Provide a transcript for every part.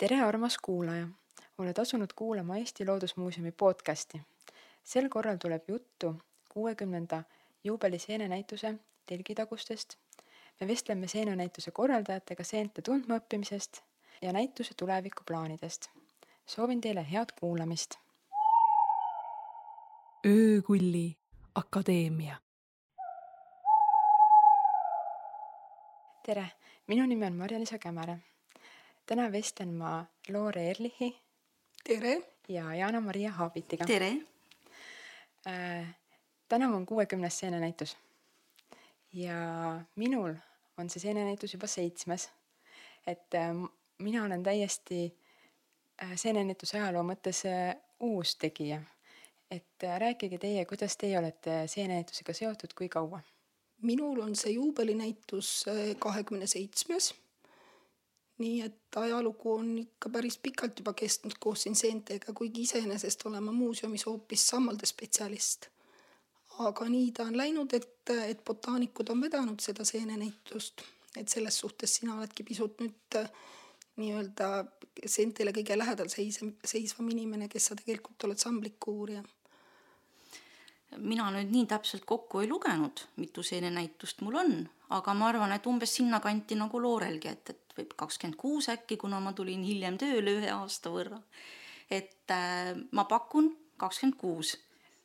tere, armas kuulaja! oled asunud kuulama Eesti Loodusmuuseumi podcasti. sel korral tuleb juttu kuuekümnenda juubeli seenenäituse telgitagustest. me vestleme seenenäituse korraldajatega seente tundmaõppimisest ja näituse tulevikuplaanidest. soovin teile head kuulamist. öökulli akadeemia. tere, minu nimi on Marja-Liisa Kämere. Täna vestlen ma Loore Erlichi tere! ja Jana-Maria Haabitiga. tere! Äh, tänavu on kuuekümnes seenenäitus ja minul on see seenenäitus juba seitsmes. et äh, mina olen täiesti äh, seenenäituse ajaloo mõttes äh, uus tegija. et äh, rääkige teie, kuidas teie olete seenenäitusega seotud, kui kaua? minul on see juubelinäitus kahekümne seitsmes. Nii et ajalugu on ikka päris pikalt juba kestnud koos siin seentega, kuigi iseenesest olen ma muuseumis hoopis sammalde spetsialist. aga nii ta on läinud, et, et botaanikud on vedanud seda seenenäitust, et selles suhtes sina oledki pisut nüüd äh, nii-öelda seentele kõige lähedal seisem, seisvam inimene, kes sa tegelikult oled sambliku uurija mina nüüd nii täpselt kokku ei lugenud, mitu seenenäitust mul on, aga ma arvan, et umbes sinnakanti nagu Loorelgi, et, et võib kakskümmend kuus äkki, kuna ma tulin hiljem tööle ühe aasta võrra. et äh, ma pakun kakskümmend kuus.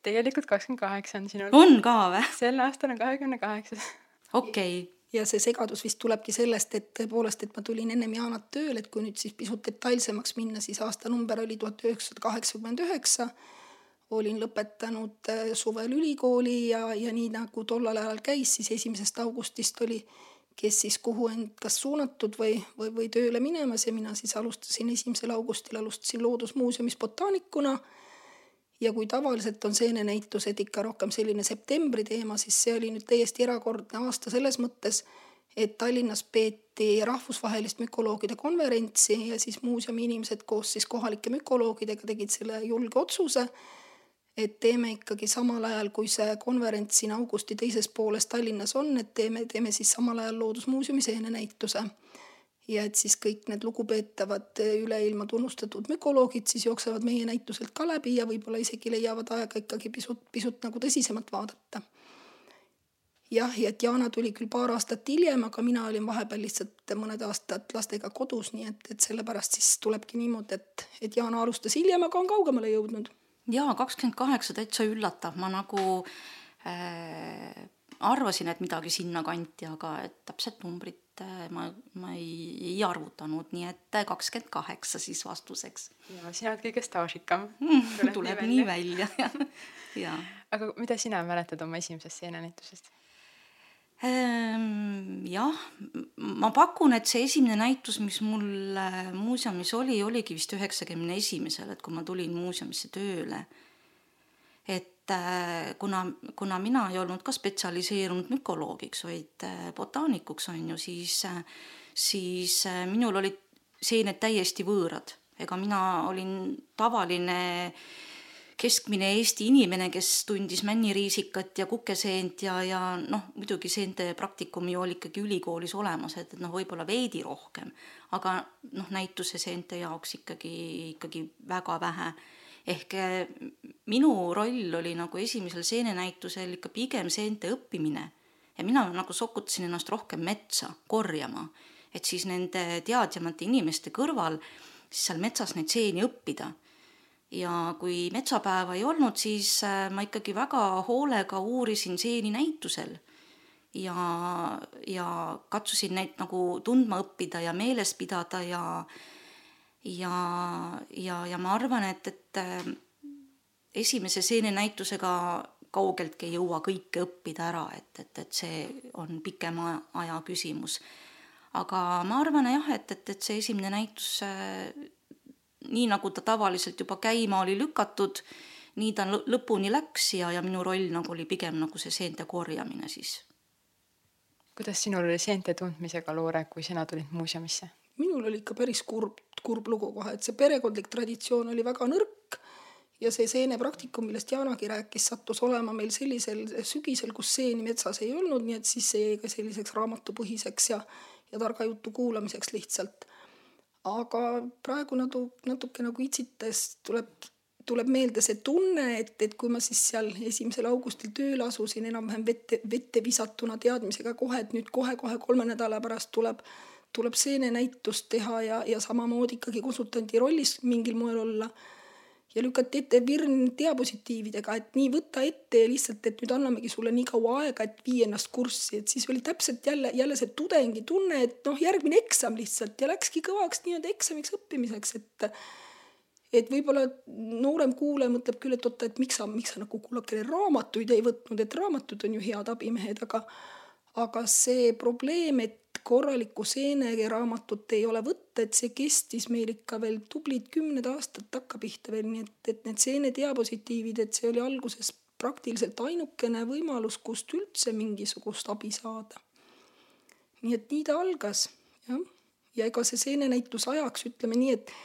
tegelikult kakskümmend kaheksa on sinul. on ka või? sel aastal on kahekümne kaheksas. okei okay. ja see segadus vist tulebki sellest, et tõepoolest, et ma tulin ennem Jaanat tööle, et kui nüüd siis pisut detailsemaks minna, siis aastanumber oli tuhat üheksasada kaheksakümmend üheksa olin lõpetanud äh, suvel ülikooli ja, ja nii nagu tollal ajal käis, siis esimesest augustist oli, kes siis kuhu end kas suunatud või, või, või tööle minemas ja mina siis alustasin esimesel augustil, alustasin Loodusmuuseumis botaanikuna. ja kui tavaliselt on seenenäitused ikka rohkem selline septembri teema, siis see oli nüüd täiesti erakordne aasta selles mõttes, et Tallinnas peeti rahvusvahelist mükoloogide konverentsi ja siis muuseumi inimesed koos siis kohalike mükoloogidega tegid selle julge otsuse et teeme ikkagi samal ajal, kui see konverents siin augusti teises pooles Tallinnas on, et teeme, teeme siis samal ajal Loodusmuuseumi seenenäituse. ja et siis kõik need lugupeetavad üle ilma tunnustatud mükoloogid siis jooksevad meie näituselt ka läbi ja võib-olla isegi leiavad aega ikkagi pisut, pisut nagu tõsisemalt vaadata. jah, ja et Jaana tuli küll paar aastat hiljem, aga mina olin vahepeal lihtsalt mõned aastad lastega kodus, nii et, et sellepärast siis tulebki niimoodi, et, et Jaana alustas hiljem, aga on kaugemale jõudnud jaa, kakskümmend kaheksa täitsa üllatav, ma nagu äh, arvasin, et midagi sinnakanti, aga et täpset numbrit äh, ma, ma ei, ei arvutanud, nii et kakskümmend kaheksa siis vastuseks. ja sina oled kõige staažikam tuleb, tuleb nii välja, jah, jaa. aga mida sina mäletad oma esimesest seenenäitusest? Ehm, jah, ma pakun, et see esimene näitus, mis mul äh, muuseumis oli, oligi vist üheksakümne esimesel, et kui ma tulin muuseumisse tööle. et äh, kuna, kuna mina ei olnud ka spetsialiseerunud mükoloogiks, vaid äh, botaanikuks on ju, siis, siis minul olid seened täiesti võõrad, ega mina olin tavaline äh, keskmine Eesti inimene, kes tundis männiriisikat ja kukeseent ja, ja noh, muidugi seente praktikum ju oli ikkagi ülikoolis olemas, et, et noh, võib-olla veidi rohkem, aga noh, näituse seente jaoks ikkagi, ikkagi väga vähe. ehk eh, minu roll oli nagu esimesel seenenäitusel ikka pigem seente õppimine. Ja mina nagu sokutasin ennast rohkem metsa korjama, et siis nende teadjamate inimeste kõrval siis seal metsas neid seeni õppida ja kui metsapäeva ei olnud, siis äh, ma ikkagi väga hoolega uurisin seeni näitusel ja, ja katsusin neid nagu tundma õppida ja meeles pidada ja ja, ja, ja ma arvan, et, et äh, esimese seenenäitusega kaugeltki ei jõua kõike õppida ära, et, et, et see on pikema aja küsimus. aga ma arvan jah, et, et, et see esimene näitus äh, nii nagu ta tavaliselt juba käima oli lükatud, nii ta lõpuni läks ja, ja minu roll nagu oli pigem nagu see seente korjamine siis. kuidas sinul oli seente tundmisega, Loore, kui sina tulid muuseumisse? minul oli ikka päris kurb, kurb lugu kohe, et see perekondlik traditsioon oli väga nõrk ja see seenepraktikum, millest Jaanagi rääkis, sattus olema meil sellisel sügisel, kus seeni metsas ei olnud, nii et siis see jäi ka selliseks raamatupõhiseks ja, ja targa jutu kuulamiseks lihtsalt aga praegu natu-, natuke nagu itsites tuleb, tuleb meelde see tunne, et, et kui ma siis seal esimesel augustil tööle asusin enam-vähem vette, vette visatuna teadmisega kohe, et nüüd kohe-kohe kolme nädala pärast tuleb, tuleb seenenäitust teha ja, ja samamoodi ikkagi konsultandi rollis mingil moel olla ja lükati ette virn diapositiividega, et nii võta ette ja lihtsalt, et nüüd annamegi sulle nii kaua aega, et vii ennast kurssi, et siis oli täpselt jälle, jälle see tudengi tunne, et noh, järgmine eksam lihtsalt ja läkski kõvaks nii-öelda eksamiks õppimiseks, et et võib-olla noorem kuulaja mõtleb küll, et oota, et miks sa, miks sa nagu kullakene raamatuid ei võtnud, et raamatud on ju head abimehed, aga aga see probleem, et korralikku seeneraamatut ei ole võtta, et see kestis meil ikka veel tublid kümned aastad takkapihta veel, nii et, et need seenediapositiivid, et see oli alguses praktiliselt ainukene võimalus, kust üldse mingisugust abi saada. nii et nii ta algas, jah. ja ega see seenenäitus ajaks, ütleme nii, et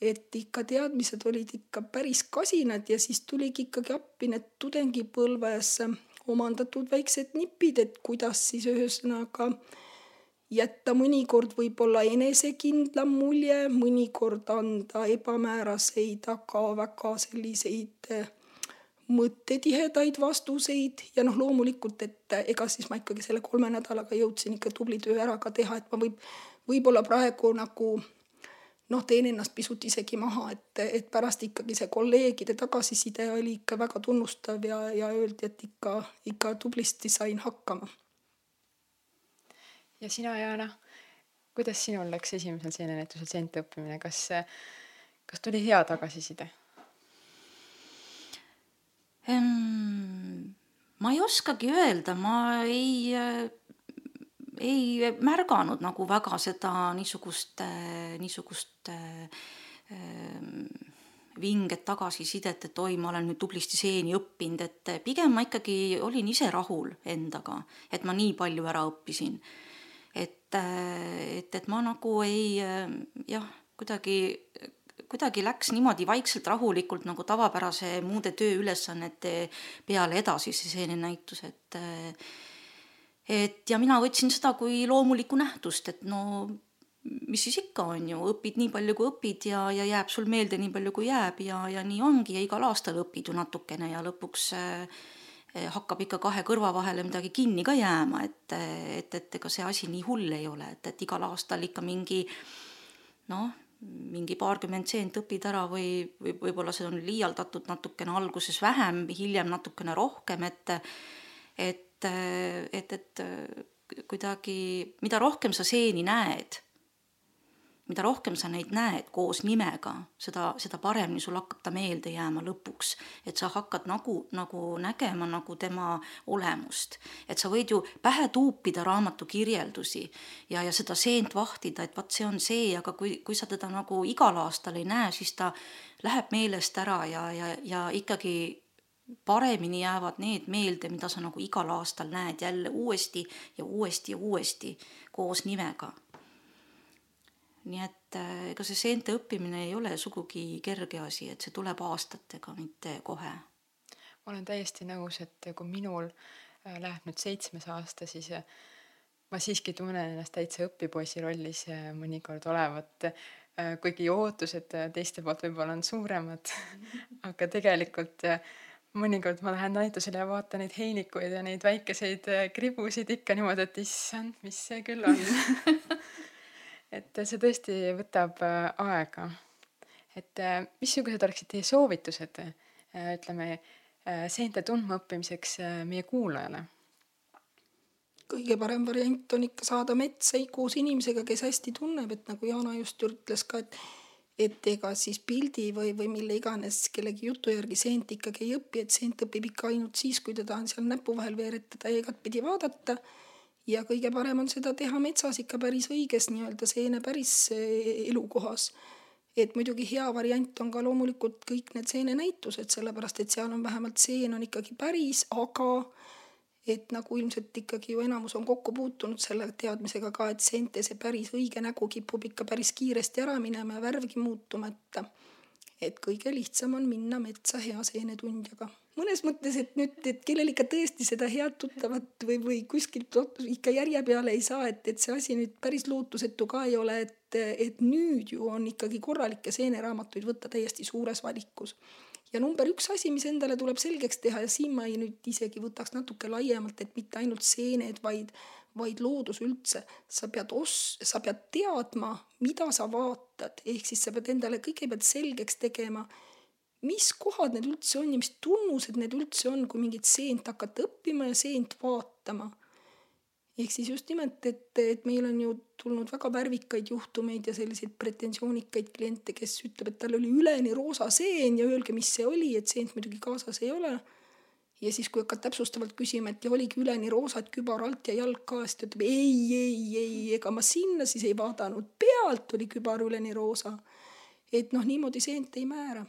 et ikka teadmised olid ikka päris kasinad ja siis tuligi ikkagi appi need tudengipõlves omandatud väiksed nipid, et kuidas siis ühesõnaga jätta mõnikord võib-olla enesekindlam mulje, mõnikord anda ebamääraseid, aga väga selliseid eh, mõttetihedaid vastuseid. Ja noh, loomulikult, et ega siis ma ikkagi selle kolme nädalaga jõudsin ikka tubli töö ära ka teha, et ma võib, võib-olla praegu nagu noh, teen ennast pisut isegi maha, et, et pärast ikkagi see kolleegide tagasiside oli ikka väga tunnustav ja, ja öeldi, et ikka, ikka tublisti sain hakkama. ja sina, Jaana, kuidas sinul läks esimesel seenenäitusel seente õppimine, kas, kas tuli hea tagasiside? ma ei oskagi öelda, ma ei ei märganud nagu väga seda niisugust, niisugust ähm, vinget tagasisidet, et oi, ma olen nüüd tublisti seeni õppinud, et pigem ma ikkagi olin ise rahul endaga, et ma nii palju ära õppisin. et, et, et ma nagu ei jah, kuidagi, kuidagi läks niimoodi vaikselt rahulikult nagu tavapärase muude tööülesannete peale edasi see seenenäitus, et et ja mina võtsin seda kui loomulikku nähtust, et no mis siis ikka on ju, õpid nii palju, kui õpid ja, ja jääb sul meelde nii palju, kui jääb ja, ja nii ongi. Ja igal aastal õpid ju natukene ja lõpuks äh, hakkab ikka kahe kõrva vahele midagi kinni ka jääma, et, et, et ega see asi nii hull ei ole, et, et igal aastal ikka mingi noh, mingi paarkümmend seent õpid ära või, või võib-olla see on liialdatud natukene alguses vähem, hiljem natukene rohkem, et et et, et, et kuidagi, mida rohkem sa seeni näed, mida rohkem sa neid näed koos nimega, seda, seda paremini sul hakkab ta meelde jääma lõpuks. et sa hakkad nagu, nagu nägema nagu tema olemust. et sa võid ju pähe tuupida raamatu kirjeldusi ja, ja seda seent vahtida, et vot see on see, aga kui, kui sa teda nagu igal aastal ei näe, siis ta läheb meelest ära ja, ja, ja ikkagi paremini jäävad need meelde, mida sa nagu igal aastal näed jälle uuesti ja uuesti ja uuesti koos nimega. nii et äh, ega see seente õppimine ei ole sugugi kerge asi, et see tuleb aastatega, mitte kohe. ma olen täiesti nõus, et kui minul äh, läheb nüüd seitsmes aasta, siis äh, ma siiski tunnen ennast täitsa õpipoisi rollis mõnikord olevat kuigi ootused teiste poolt võib-olla on suuremad, aga tegelikult mõnikord ma lähen näitusele ja vaatan neid heinikuid ja neid väikeseid äh, kribusid ikka niimoodi, et issand, mis see küll on et see tõesti võtab äh, aega. et äh, missugused oleksid teie soovitused, ütleme, seente tundmaõppimiseks meie kuulajale? kõige parem variant on ikka saada metsa koos inimesega, kes hästi tunneb, et nagu Jana just ütles ka, et et ega siis pildi või, või mille iganes kellegi jutu järgi seent ikkagi ei õpi, et seent õpib ikka ainult siis, kui teda on seal näpu vahel veeretada ja igatpidi vaadata. ja kõige parem on seda teha metsas ikka päris õiges nii-öelda seene päris eh, elukohas. et muidugi hea variant on ka loomulikult kõik need seenenäitused, sellepärast et seal on vähemalt seen on ikkagi päris, aga et nagu ilmselt ikkagi ju enamus on kokku puutunud selle teadmisega ka, et seente see päris õige nägu kipub ikka päris kiiresti ära minema ja värvgi muutuma, et et kõige lihtsam on minna metsa hea seenetundjaga. mõnes mõttes, et nüüd, et kellel ikka tõesti seda head tuttavat või, või kuskilt ikka järje peale ei saa, et, et see asi nüüd päris lootusetu ka ei ole, et et nüüd ju on ikkagi korralikke seeneraamatuid võtta täiesti suures valikus. Ja number üks asi, mis endale tuleb selgeks teha ja siin ma ei nüüd isegi võtaks natuke laiemalt, et mitte ainult seened, vaid, vaid loodus üldse. sa pead os-, sa pead teadma, mida sa vaatad, ehk siis sa pead endale kõigepealt selgeks tegema mis kohad need üldse on ja mis tunnused need üldse on, kui mingit seent hakata õppima ja seent vaatama. Ehk siis just nimelt, et, et meil on ju tulnud väga värvikaid juhtumeid ja selliseid pretensioonikaid kliente, kes ütleb, et tal oli üleni roosa seen ja öelge, mis see oli, et seent muidugi kaasas ei ole. ja siis, kui hakkad täpsustavalt küsima, et ja oligi üleni roosa, et kübar alt ja jalg ka, siis ta ütleb ei, ei, ei, ega ma sinna siis ei vaadanud, pealt oli kübar üleni roosa. et noh, niimoodi seent ei määra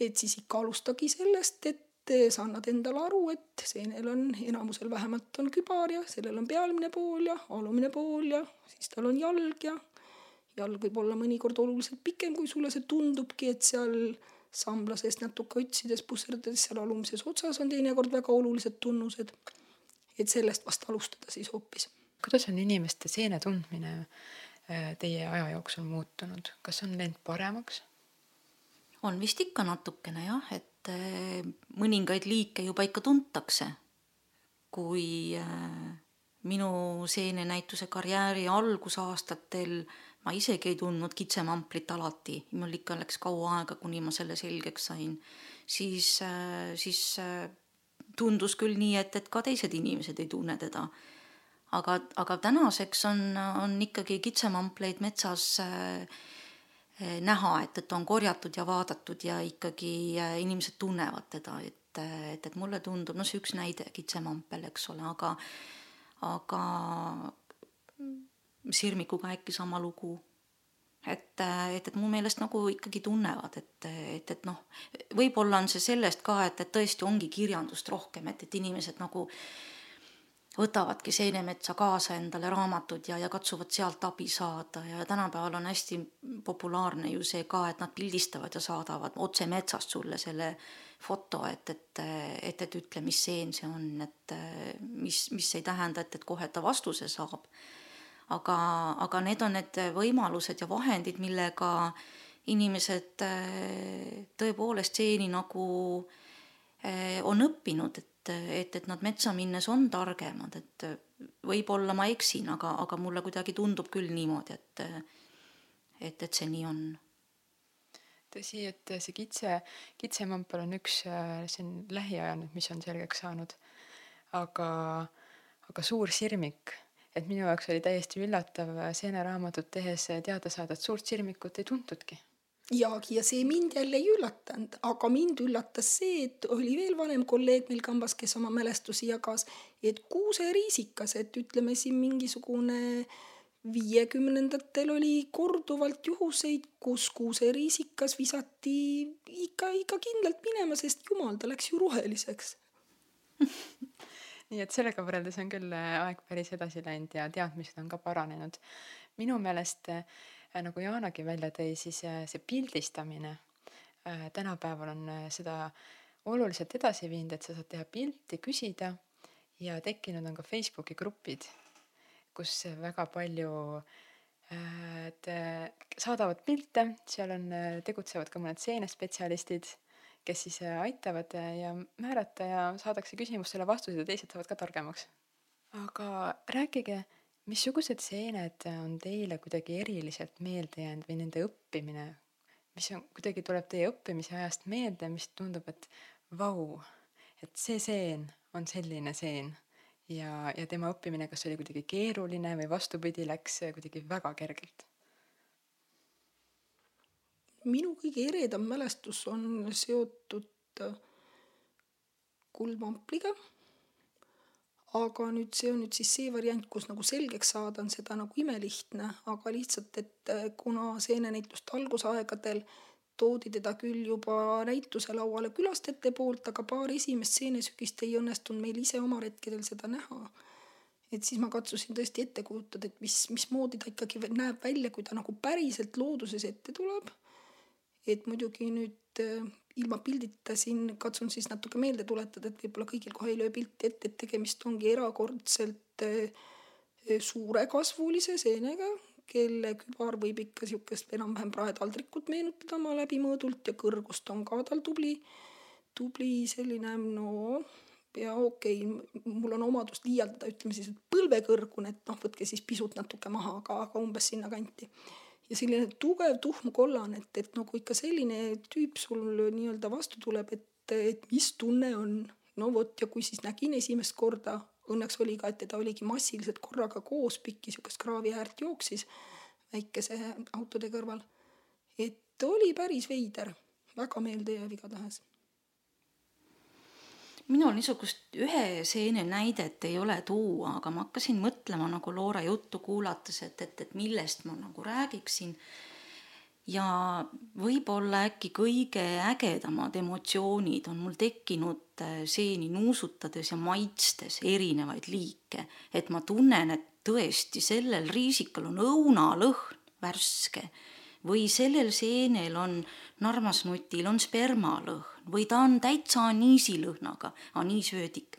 et siis ikka alustagi sellest, et sa annad endale aru, et seenel on enamusel vähemalt on kübar ja sellel on pealmine pool ja alumine pool ja siis tal on jalg ja jalg võib olla mõnikord oluliselt pikem, kui sulle see tundubki, et seal sambla seest natuke otsides, pusserdades seal alumises otsas on teinekord väga olulised tunnused. et sellest vast alustada siis hoopis. kuidas on inimeste seene tundmine äh, teie aja jooksul muutunud, kas on läinud paremaks? on vist ikka natukene jah, et eh, mõningaid liike juba ikka tuntakse. kui eh, minu seenenäituse karjääri algusaastatel ma isegi ei tundnud kitsemamplit alati, mul ikka läks kaua aega, kuni ma selle selgeks sain, siis, eh, siis tundus küll nii, et, et ka teised inimesed ei tunne teda. aga, aga tänaseks on, on ikkagi kitsemampleid metsas äh, näha, et, et on korjatud ja vaadatud ja ikkagi eh, inimesed tunnevad teda, et, eh, et, et mulle tundub, no see üks näide, kitsemampel, eks ole, aga, aga sirmikuga äkki sama lugu. et, et, et mu meelest nagu ikkagi tunnevad, et, et, et noh, võib-olla on see sellest ka, et, et tõesti ongi kirjandust rohkem, et, et inimesed nagu äh, võtavadki seenemetsa kaasa endale raamatud ja, ja katsuvad sealt abi saada ja tänapäeval on hästi populaarne ju see ka, et nad pildistavad ja saadavad otse metsast sulle selle foto, et, et, et, et ütle, mis seen see on, et mis, mis ei tähenda, et, et kohe ta vastuse saab. aga, aga need on need võimalused ja vahendid, millega inimesed tõepoolest seeni nagu eh, on õppinud, et et, et nad metsa minnes on targemad, et võib-olla ma eksin, aga, aga mulle kuidagi tundub küll niimoodi, et, et, et see nii on. tõsi, et see kitse, kitsemampel on üks, see on lähiaja nüüd, mis on selgeks saanud. aga, aga suur sirmik, et minu jaoks oli täiesti üllatav seeneraamatut tehes teada saada, et suurt sirmikut ei tuntudki jaagi ja see mind jälle ei üllatanud, aga mind üllatas see, et oli veel vanem kolleeg meil kambas, kes oma mälestusi jagas, et kuuseriisikas, et ütleme siin mingisugune viiekümnendatel oli korduvalt juhuseid, kus kuuseriisikas visati ikka, ikka kindlalt minema, sest jumal, ta läks ju roheliseks nii et sellega võrreldes on küll aeg päris edasi läinud ja teadmised on ka paranenud. minu meelest äh, Äh, nagu Jaanagi välja tõi, siis äh, see pildistamine äh, tänapäeval on seda oluliselt edasi viinud, et sa saad teha pilti, küsida ja tekkinud on ka Facebooki grupid, kus väga palju et saadavad pilte, seal on, tegutsevad ka mõned seenespetsialistid, kes siis aitavad ja määrata ja saadakse küsimustele vastused ja teised saavad ka targemaks. aga rääkige missugused seened on teile kuidagi eriliselt meelde jäänud või nende õppimine, mis on, kuidagi tuleb teie õppimise ajast meelde, mis tundub, et vau, et see seen on selline seen. Ja, ja tema õppimine, kas oli kuidagi keeruline või vastupidi, läks kuidagi väga kergelt? minu kõige eredam mälestus on seotud kuldvampliga aga nüüd see on nüüd siis see variant, kus nagu selgeks saada on seda nagu imelihtne, aga lihtsalt, et äh, kuna seenenäituste algusaegadel toodi teda küll juba näituse lauale külastajate poolt, aga paar esimest seenesügist ei õnnestunud meil ise oma retkedel seda näha. et siis ma katsusin tõesti ette kujutada, et mis, mismoodi ta ikkagi näeb välja, kui ta nagu päriselt looduses ette tuleb. et muidugi nüüd äh, ilma pildita siin katsun siis natuke meelde tuletada, et võib-olla kõigil kohe ei löö pilti ette, et tegemist ongi erakordselt eh, suurekasvulise seenega, kelle kübar võib ikka niisugust enam-vähem praetaldrikut meenutada oma läbimõõdult ja kõrgust on ka tal tubli, tubli selline no ja okei okay,, mul on omadus liialdada, ütleme siis, et põlvekõrgune, et noh, võtke siis pisut natuke maha, aga, aga umbes sinnakanti. Ja selline tugev tuhm kollane, et, et nagu ikka selline tüüp sul nii-öelda vastu tuleb, et, et mis tunne on. no vot, ja kui siis nägin esimest korda õnneks oli ka, et teda oligi massiliselt korraga koos, pikki sihukest kraavi äärt jooksis väikese autode kõrval. et oli päris veider, väga meeldejääv igatahes minul niisugust ühe seene näidet ei ole tuua, aga ma hakkasin mõtlema nagu Loora juttu kuulates, et, et, et millest ma nagu räägiksin. Ja võib-olla äkki kõige ägedamad emotsioonid on mul tekkinud äh, seeni nuusutades ja maitstes erinevaid liike, et ma tunnen, et tõesti sellel riisikal on õunalõhn värske või sellel seenel on narmasnutil on spermalõhn või ta on täitsa aniisilõhnaga, aniisvöödik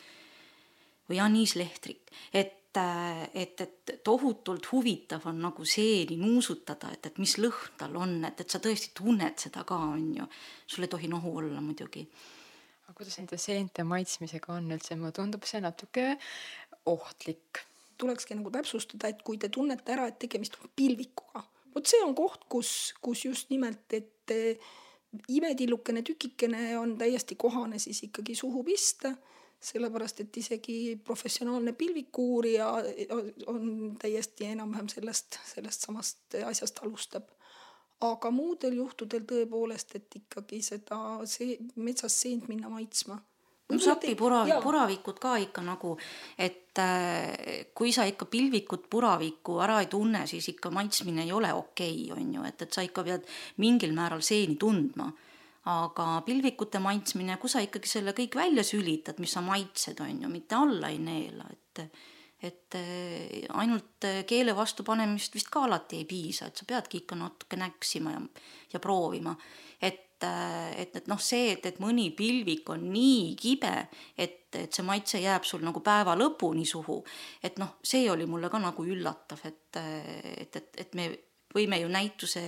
või aniislehtrik, et et, et, et tohutult huvitav on nagu seeni nuusutada, et, et mis lõhn tal on, et, et sa tõesti tunned seda ka, on ju. sul ei tohi nohu olla muidugi. aga kuidas nende seente maitsmisega on üldse, mulle tundub see natuke ohtlik. tulekski nagu täpsustada, et kui te tunnete ära, et tegemist on pilvikuga, vot see on koht, kus, kus just nimelt, et imetillukene tükikene on täiesti kohane siis ikkagi suhu pista sellepärast et isegi professionaalne pilvikuuurija on täiesti enam-vähem sellest, sellest samast asjast alustab. aga muudel juhtudel tõepoolest, et ikkagi seda see metsas seent minna maitsma no sapipuravi, puravikud ka ikka nagu, et äh, kui sa ikka pilvikut, puravikku ära ei tunne, siis ikka maitsmine ei ole okei okay,, on ju, et, et sa ikka pead mingil määral seeni tundma aga pilvikute maitsmine, kui sa ikkagi selle kõik välja sülitad, mis sa maitsed, on ju, mitte alla ei neela, et et eh, ainult eh, keele vastu panemist vist ka alati ei piisa, et sa peadki ikka natuke näksima ja, ja proovima. Et, et noh, see, et, et mõni pilvik on nii kibe, et, et see maitse jääb sul nagu päeva lõpuni suhu, et noh, see oli mulle ka nagu üllatav, et, et, et, et me võime ju näituse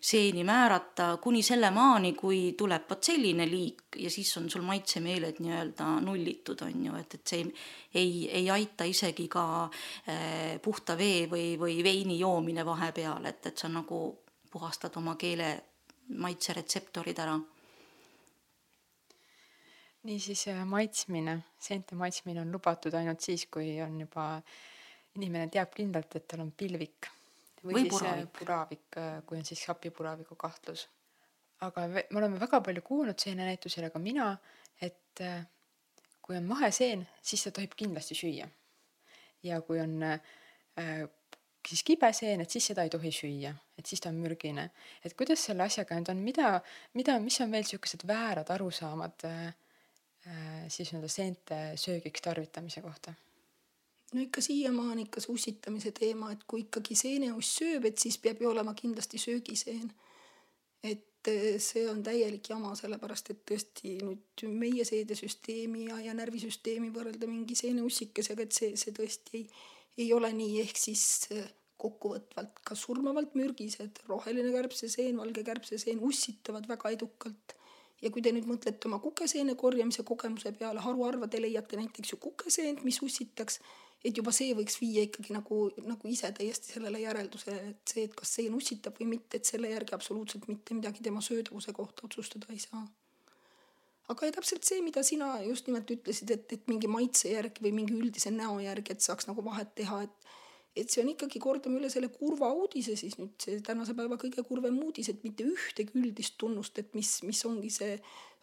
seeni määrata kuni selle maani, kui tuleb vot selline liik ja siis on sul maitsemeeled nii-öelda nullitud, on ju, et, et see ei, ei, ei aita isegi ka äh, puhta vee või, või veini joomine vahepeal, et, et sa nagu puhastad oma keele maitseretseptorid ära niisiis äh, maitsmine, seente maitsmine on lubatud ainult siis, kui on juba, inimene teab kindlalt, et tal on pilvik või, või siis puravik, puravik, äh, kui on siis sapipuraviku kahtlus. aga me oleme väga palju kuulnud seenenäitusel, ka mina, et äh, kui on maheseen, siis seda tohib kindlasti süüa. ja kui on äh, siis kibeseen, et siis seda ei tohi süüa, et siis ta on mürgine. et kuidas selle asjaga nüüd on, mida, mida, mis on veel niisugused väärad arusaamad äh, äh, siis nii-öelda seente söögiks tarvitamise kohta no ikka siiamaani ikka see ussitamise teema, et kui ikkagi seeneuss sööb, et siis peab ju olema kindlasti söögiseen. et eh, see on täielik jama, sellepärast et tõesti nüüd meie seedesüsteemi ja, ja närvisüsteemi võrrelda mingi seeneussikesega, et see, see tõesti ei, ei ole nii, ehk siis eh, kokkuvõtvalt ka surmavalt mürgised, roheline kärbseseen, valge kärbseseen ussitavad väga edukalt ja kui te nüüd mõtlete oma kukeseene korjamise kogemuse peale, haruharva te leiate näiteks ju kukeseent, mis ussitaks et juba see võiks viia ikkagi nagu, nagu ise täiesti sellele järeldusele, et see, et kas see nussitab või mitte, et selle järgi absoluutselt mitte midagi tema söödavuse kohta otsustada ei saa. Aga täpselt see, mida sina just nimelt ütlesid, et, et mingi maitse järgi või mingi üldise näo järgi, et saaks nagu vahet teha, et et see on ikkagi, kordame üle selle kurva uudise siis nüüd see tänase päeva kõige kurvem uudis, et mitte ühtegi üldist tunnust, et mis, mis ongi see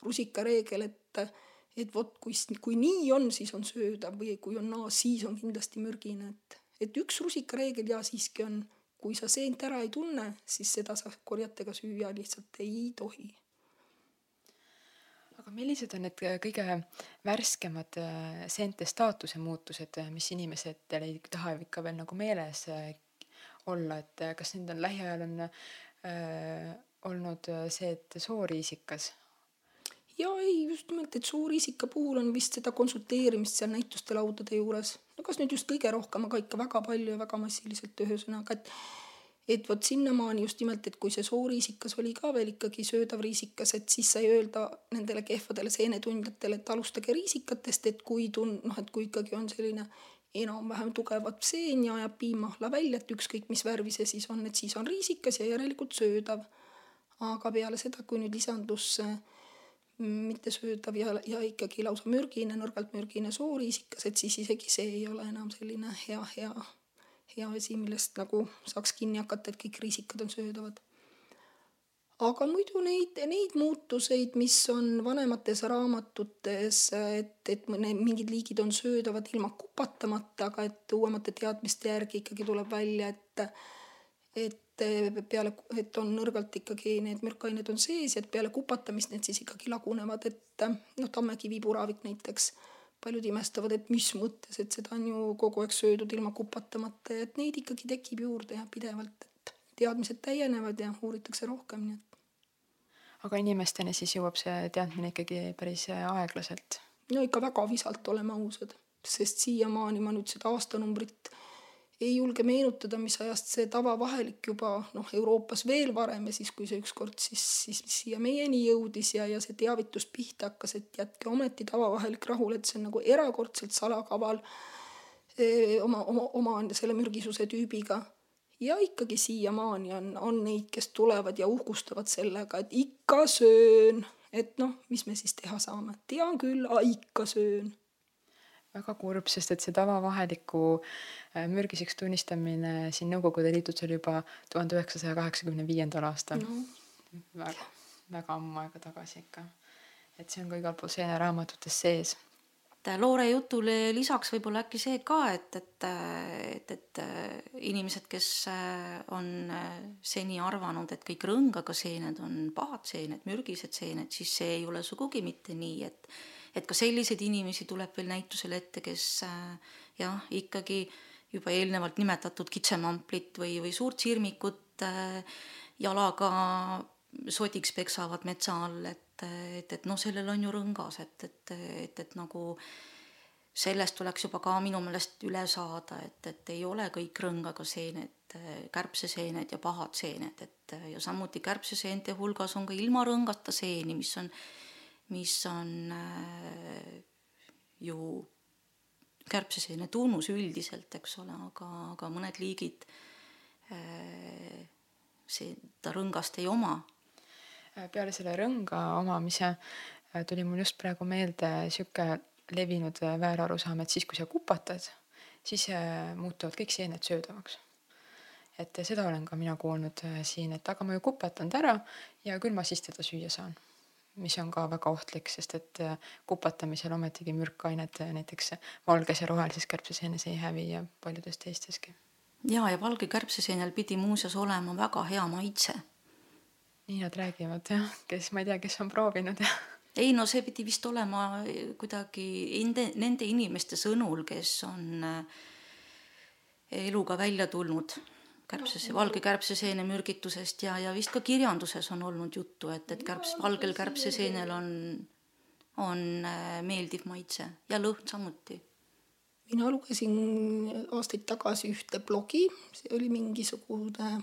rusikareegel, et et vot kui, kui nii on, siis on söödav või kui on naa, siis on kindlasti mürgine, et, et üks rusikareegel ja siiski on, kui sa seent ära ei tunne, siis seda sa korjatega süüa lihtsalt ei tohi. Aga millised on need kõige värskemad äh, seente staatuse muutused, mis inimesedel ei taha ikka veel nagu meeles äh, olla, et äh, kas nüüd on lähiajal on äh, olnud see, et sooriisikas ja ei, just nimelt, et suurisika puhul on vist seda konsulteerimist seal näituste laudade juures. no kas nüüd just kõige rohkem, aga ikka väga palju ja väga massiliselt, ühesõnaga, et et vot sinnamaani just nimelt, et kui see sooriisikas oli ka veel ikkagi söödav riisikas, et siis sai öelda nendele kehvadele seenetundjatele, et alustage riisikatest, et kui tun-, noh, et kui ikkagi on selline enam-vähem tugevat seen ja ajab piimahla välja, et ükskõik mis värvi see siis on, et siis on riisikas ja järelikult söödav. aga peale seda, kui nüüd lisandus mittesöödav ja, ja ikkagi lausa mürgine, nõrgalt mürgine sooriisikas, et siis isegi see ei ole enam selline hea, hea hea asi, millest nagu saaks kinni hakata, et kõik riisikad on söödavad. aga muidu neid, neid muutuseid, mis on vanemates raamatutes, et, et mingid liigid on söödavad ilma kupatamata, aga et uuemate teadmiste järgi ikkagi tuleb välja, et et peale, et on nõrgalt ikkagi need mürkained on sees ja et peale kupatamist need siis ikkagi lagunevad, et noh, tammekivi puravik näiteks paljud imestavad, et mis mõttes, et seda on ju kogu aeg söödud ilma kupatamata ja et neid ikkagi tekib juurde ja pidevalt, et teadmised täienevad ja uuritakse rohkem, nii et. aga inimesteni siis jõuab see teadmine ikkagi päris aeglaselt? no ikka väga visalt, oleme ausad, sest siiamaani ma nüüd seda aastanumbrit ei julge meenutada, mis ajast see tavavahelik juba noh, Euroopas veel varem ja siis, kui see ükskord siis, siis siia meieni jõudis ja, ja see teavitus pihta hakkas, et jätke ometi tavavahelik rahule, et see on nagu erakordselt salakaval öö, oma, oma, oma selle mürgisuse tüübiga. ja ikkagi siiamaani on, on neid, kes tulevad ja uhkustavad sellega, et ikka söön, et noh, mis me siis teha saame, tean küll, ikka söön väga kurb, sest et see tavavaheliku äh, mürgiseks tunnistamine siin Nõukogude Liidus oli juba tuhande üheksasaja kaheksakümne viiendal aastal no.. väga, väga ammu aega tagasi ikka. et see on ka igal pool seeneraamatutes sees. Loore jutule lisaks võib-olla äkki see ka, et, et, et, et inimesed, kes äh, on äh, seni arvanud, et kõik rõngaga seened on pahad seened, mürgised seened, siis see ei ole sugugi mitte nii, et et ka selliseid inimesi tuleb veel näitusele ette, kes äh, jah, ikkagi juba eelnevalt nimetatud kitsemamplit või, või suurt sirmikut äh, jalaga sodiks peksavad metsa all, et, et, et noh, sellel on ju rõngas, et, et, et, et nagu sellest tuleks juba ka minu meelest üle saada, et, et ei ole kõik rõngaga seened, kärbseseened ja pahad seened, et ja samuti kärbseseente hulgas on ka ilma rõngata seeni, mis on mis on äh, ju kärbseseene tunnus üldiselt, eks ole, aga, aga mõned liigid äh, seda rõngast ei oma. peale selle rõnga omamise äh, tuli mul just praegu meelde sihuke levinud väärarusaam, et siis, kui sa kupatad, siis muutuvad kõik seened söödavaks. et seda olen ka mina kuulnud siin, et aga ma ju kupatan ta ära ja küll ma siis teda süüa saan mis on ka väga ohtlik, sest et äh, kupatamisel ometigi mürkained äh, näiteks valges ja rohelises kärbseseenes ei hävi ja paljudes teisteski. ja, ja valge kärbseseenel pidi muuseas olema väga hea maitse. nii nad räägivad jah, kes, ma ei tea, kes on proovinud jah ei no see pidi vist olema kuidagi nende, nende inimeste sõnul, kes on äh, eluga välja tulnud kärbsese, valge kärbseseene mürgitusest ja, ja vist ka kirjanduses on olnud juttu, et, et kärps, valgel kärbseseenel on, on äh, meeldiv maitse ja lõhn samuti. mina lugesin aastaid tagasi ühte blogi, see oli mingisugune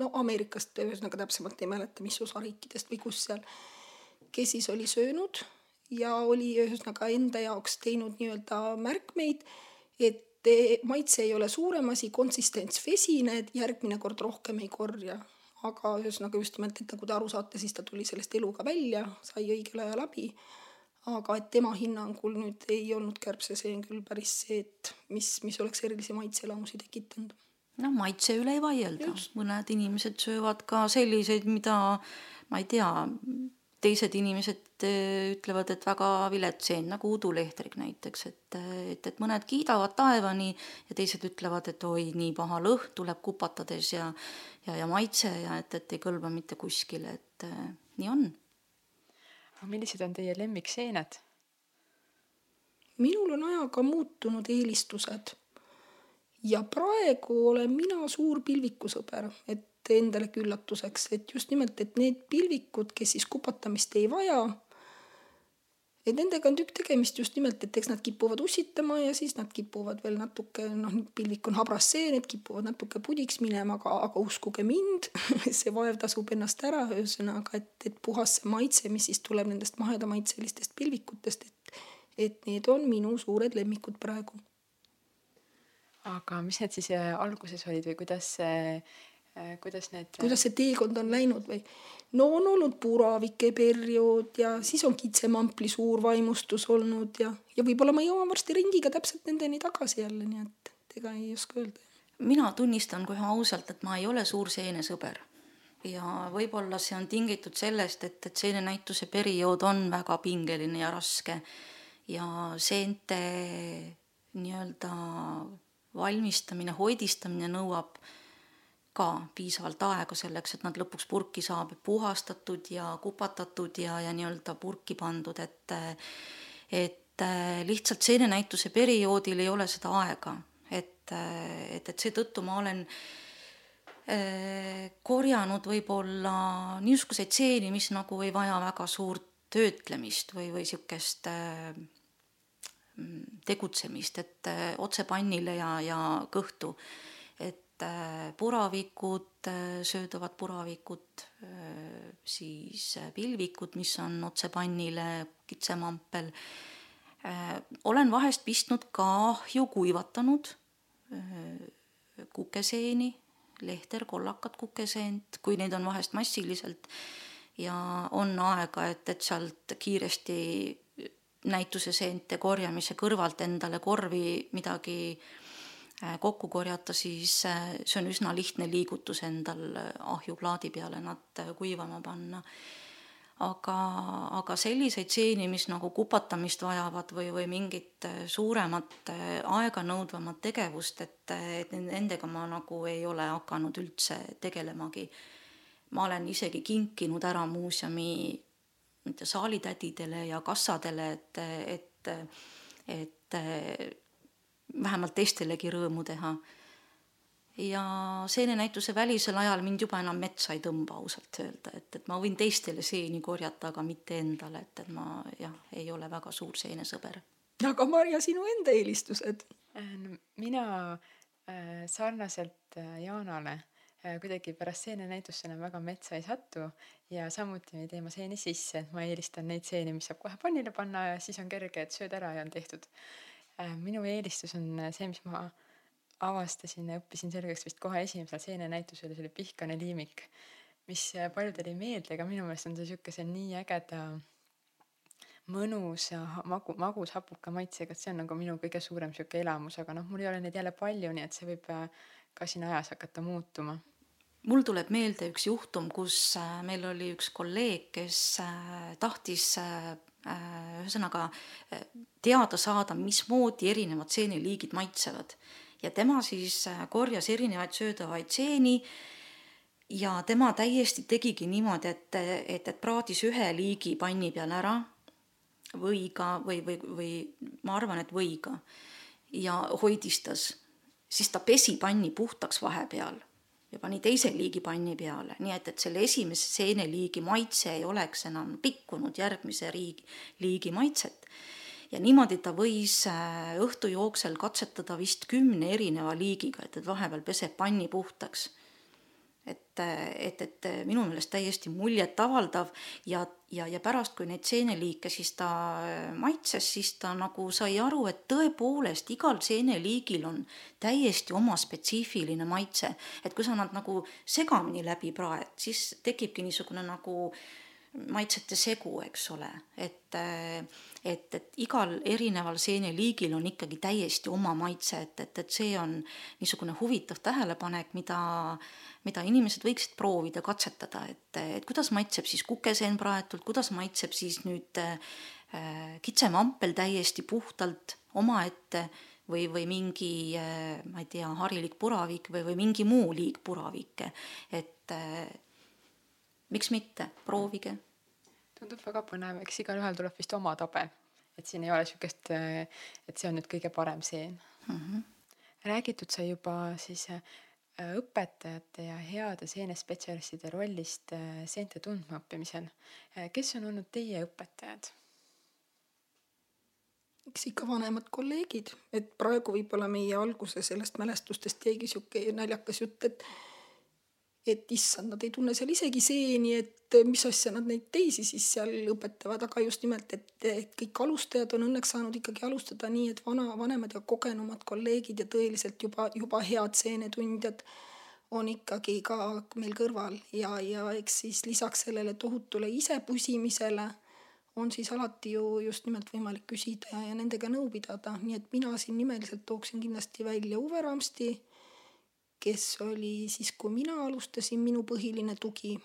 no Ameerikast, ühesõnaga täpsemalt ei mäleta, mis osariikidest või kus seal, kes siis oli söönud ja oli ühesõnaga enda jaoks teinud nii-öelda märkmeid, et maitse ei ole suurem asi, konsistents vesine, et järgmine kord rohkem ei korja. aga ühesõnaga just nimelt, et nagu te aru saate, siis ta tuli sellest eluga välja, sai õigel ajal abi. aga et tema hinnangul nüüd ei olnud kärbseseen küll päris see, et mis, mis oleks erilisi maitseelamusi tekitanud noh, maitse üle ei vaielda, mõned inimesed söövad ka selliseid, mida ma ei tea, teised inimesed eh, ütlevad, et väga vilets seen, nagu udulehtrik näiteks, et, et, et mõned kiidavad taevani ja teised ütlevad, et oi, nii paha lõhn tuleb kupatades ja, ja, ja maitse ja et, et ei kõlba mitte kuskile, et äh, nii on. millised on teie lemmikseened? minul on ajaga muutunud eelistused ja praegu olen mina suur pilvikusõber, et endalegi üllatuseks, et just nimelt, et need pilvikud, kes siis kupatamist ei vaja, et nendega on tükk tegemist just nimelt, et eks nad kipuvad ussitama ja siis nad kipuvad veel natuke, noh, pilvik on habras seen, et kipuvad natuke pudiks minema, aga, aga uskuge mind see vaev tasub ennast ära, ühesõnaga, et, et puhas see maitse, mis siis tuleb nendest mahedamaitselistest pilvikutest, et, et need on minu suured lemmikud praegu. aga mis need siis äh, alguses olid või kuidas see äh, kuidas need. kuidas see teekond on läinud või? No on olnud puravike periood ja siis on kitsemampli suur vaimustus olnud ja, ja võib-olla ma jõuan varsti ringiga täpselt nendeni tagasi jälle, nii et, et ega ei oska öelda. mina tunnistan kohe ausalt, et ma ei ole suur seenesõber ja võib-olla see on tingitud sellest, et, et seenenäituse periood on väga pingeline ja raske ja seente nii-öelda valmistamine, hoidistamine nõuab ka piisavalt aega selleks, et nad lõpuks purki saab puhastatud ja kupatatud ja, ja nii-öelda purki pandud, et et lihtsalt seenenäituse perioodil ei ole seda aega, et, et, et seetõttu ma olen äh, korjanud võib-olla niisuguseid seeni, mis nagu ei vaja väga suurt töötlemist või, või niisugust äh, tegutsemist, et äh, otse pannile ja, ja kõhtu. Äh, puravikud, äh, söödavad puravikud, äh, siis pilvikud, mis on otse pannile, kitsemampel. olen vahest pistnud ka ahju kuivatanud kukeseeni, lehter, kollakat kukeseent, kui neid on vahest massiliselt ja on aega, et, et sealt kiiresti näituse seente korjamise kõrvalt endale korvi midagi äh, Äh, kokku korjata, siis äh, see on üsna lihtne liigutus endal äh, ahjuplaadi peale nad kuivama panna. aga, aga selliseid seeni, mis nagu kupatamist vajavad või, või mingit suuremat aeganõudvamat tegevust, et, et nendega ma nagu ei ole hakanud üldse tegelemagi. ma olen isegi kinkinud ära muuseumi mitte saalitädidele ja kassadele, et, et, et vähemalt teistelegi rõõmu teha. ja seenenäituse välisel ajal mind juba enam metsa ei tõmba ausalt öelda, et, et ma võin teistele seeni korjata, aga mitte endale, et, et ma jah, ei ole väga suur seenesõber. aga Marja, sinu enda eelistused? Äh, mina äh, sarnaselt äh, Jaanale äh, kuidagi pärast seenenäitust enam väga metsa ei satu ja samuti ei tee ma seeni sisse, et ma eelistan neid seeni, mis saab kohe pannile panna ja siis on kerge, et sööd ära ja on tehtud minu eelistus on äh, see, mis ma avastasin ja õppisin selgeks vist kohe esimesel seenenäitusel, see oli pihkane liimik, mis äh, paljudele ei meeldi, aga minu meelest on see siukese nii ägeda mõnus magu, magus hapuka maitsega, et see on nagu minu kõige suurem sihuke elamus, aga noh, mul ei ole neid jälle palju, nii et see võib ka siin ajas hakata muutuma. mul tuleb meelde üks juhtum, kus meil oli üks kolleeg, kes tahtis Äh, ühesõnaga äh, teada saada, mismoodi erinevad seeneliigid maitsevad. ja tema siis äh, korjas erinevaid söödavaid seeni ja tema täiesti tegigi niimoodi, et, et, et praadis ühe liigi panni peal ära võiga või, või, või ma arvan, et võiga ja hoidistas, siis ta pesi panni puhtaks vahepeal ja pani teise liigi panni peale, nii et, et selle esimese seeneliigi maitse ei oleks enam pikkunud järgmise riigi, liigi maitset. ja niimoodi ta võis äh, õhtu jooksul katsetada vist kümne erineva liigiga, et, et vahepeal peseb panni puhtaks et, et, et minu meelest täiesti muljetavaldav ja, ja, ja pärast, kui neid seeneliike siis ta maitses, siis ta nagu sai aru, et tõepoolest igal seeneliigil on täiesti oma spetsiifiline maitse, et kui sa nad nagu segamini läbi praed, siis tekibki niisugune nagu maitsete segu, eks ole, et et, et igal erineval seeneliigil on ikkagi täiesti oma maitse, et, et, et see on niisugune huvitav tähelepanek, mida äh, mida inimesed võiksid proovida, katsetada, et, et kuidas maitseb siis kukeseen praetult, kuidas maitseb siis nüüd äh, kitsemampel täiesti puhtalt omaette või, või mingi äh,, ma ei tea, harilik puravik või, või mingi muu liik puravikke, et äh, miks mitte, proovige. tundub väga põnev, eks igalühel tuleb vist oma tabe, et siin ei ole niisugust, äh, et see on nüüd kõige parem seen mm. -hmm. räägitud sai juba siis Äh, õpetajate ja heade seenespetsialistide rollist äh, seente tundmaõppimisel. Äh, kes on olnud teie õpetajad? eks ikka vanemad kolleegid, et praegu võib-olla meie alguse sellest mälestustest jäigi sihuke naljakas jutt, et et issand, nad ei tunne seal isegi seeni, et mis asja nad neid teisi siis seal õpetavad, aga just nimelt, et, et kõik alustajad on õnneks saanud ikkagi alustada nii, et vana, vanemad ja kogenumad kolleegid ja tõeliselt juba, juba head seenetundjad on ikkagi ka meil kõrval. Ja, ja eks siis lisaks sellele tohutule isepusimisele on siis alati ju just nimelt võimalik küsida ja, ja nendega nõu pidada, nii et mina siin nimeliselt tooksin kindlasti välja Uwe Ramsti, kes oli siis, kui mina alustasin, minu põhiline tugi.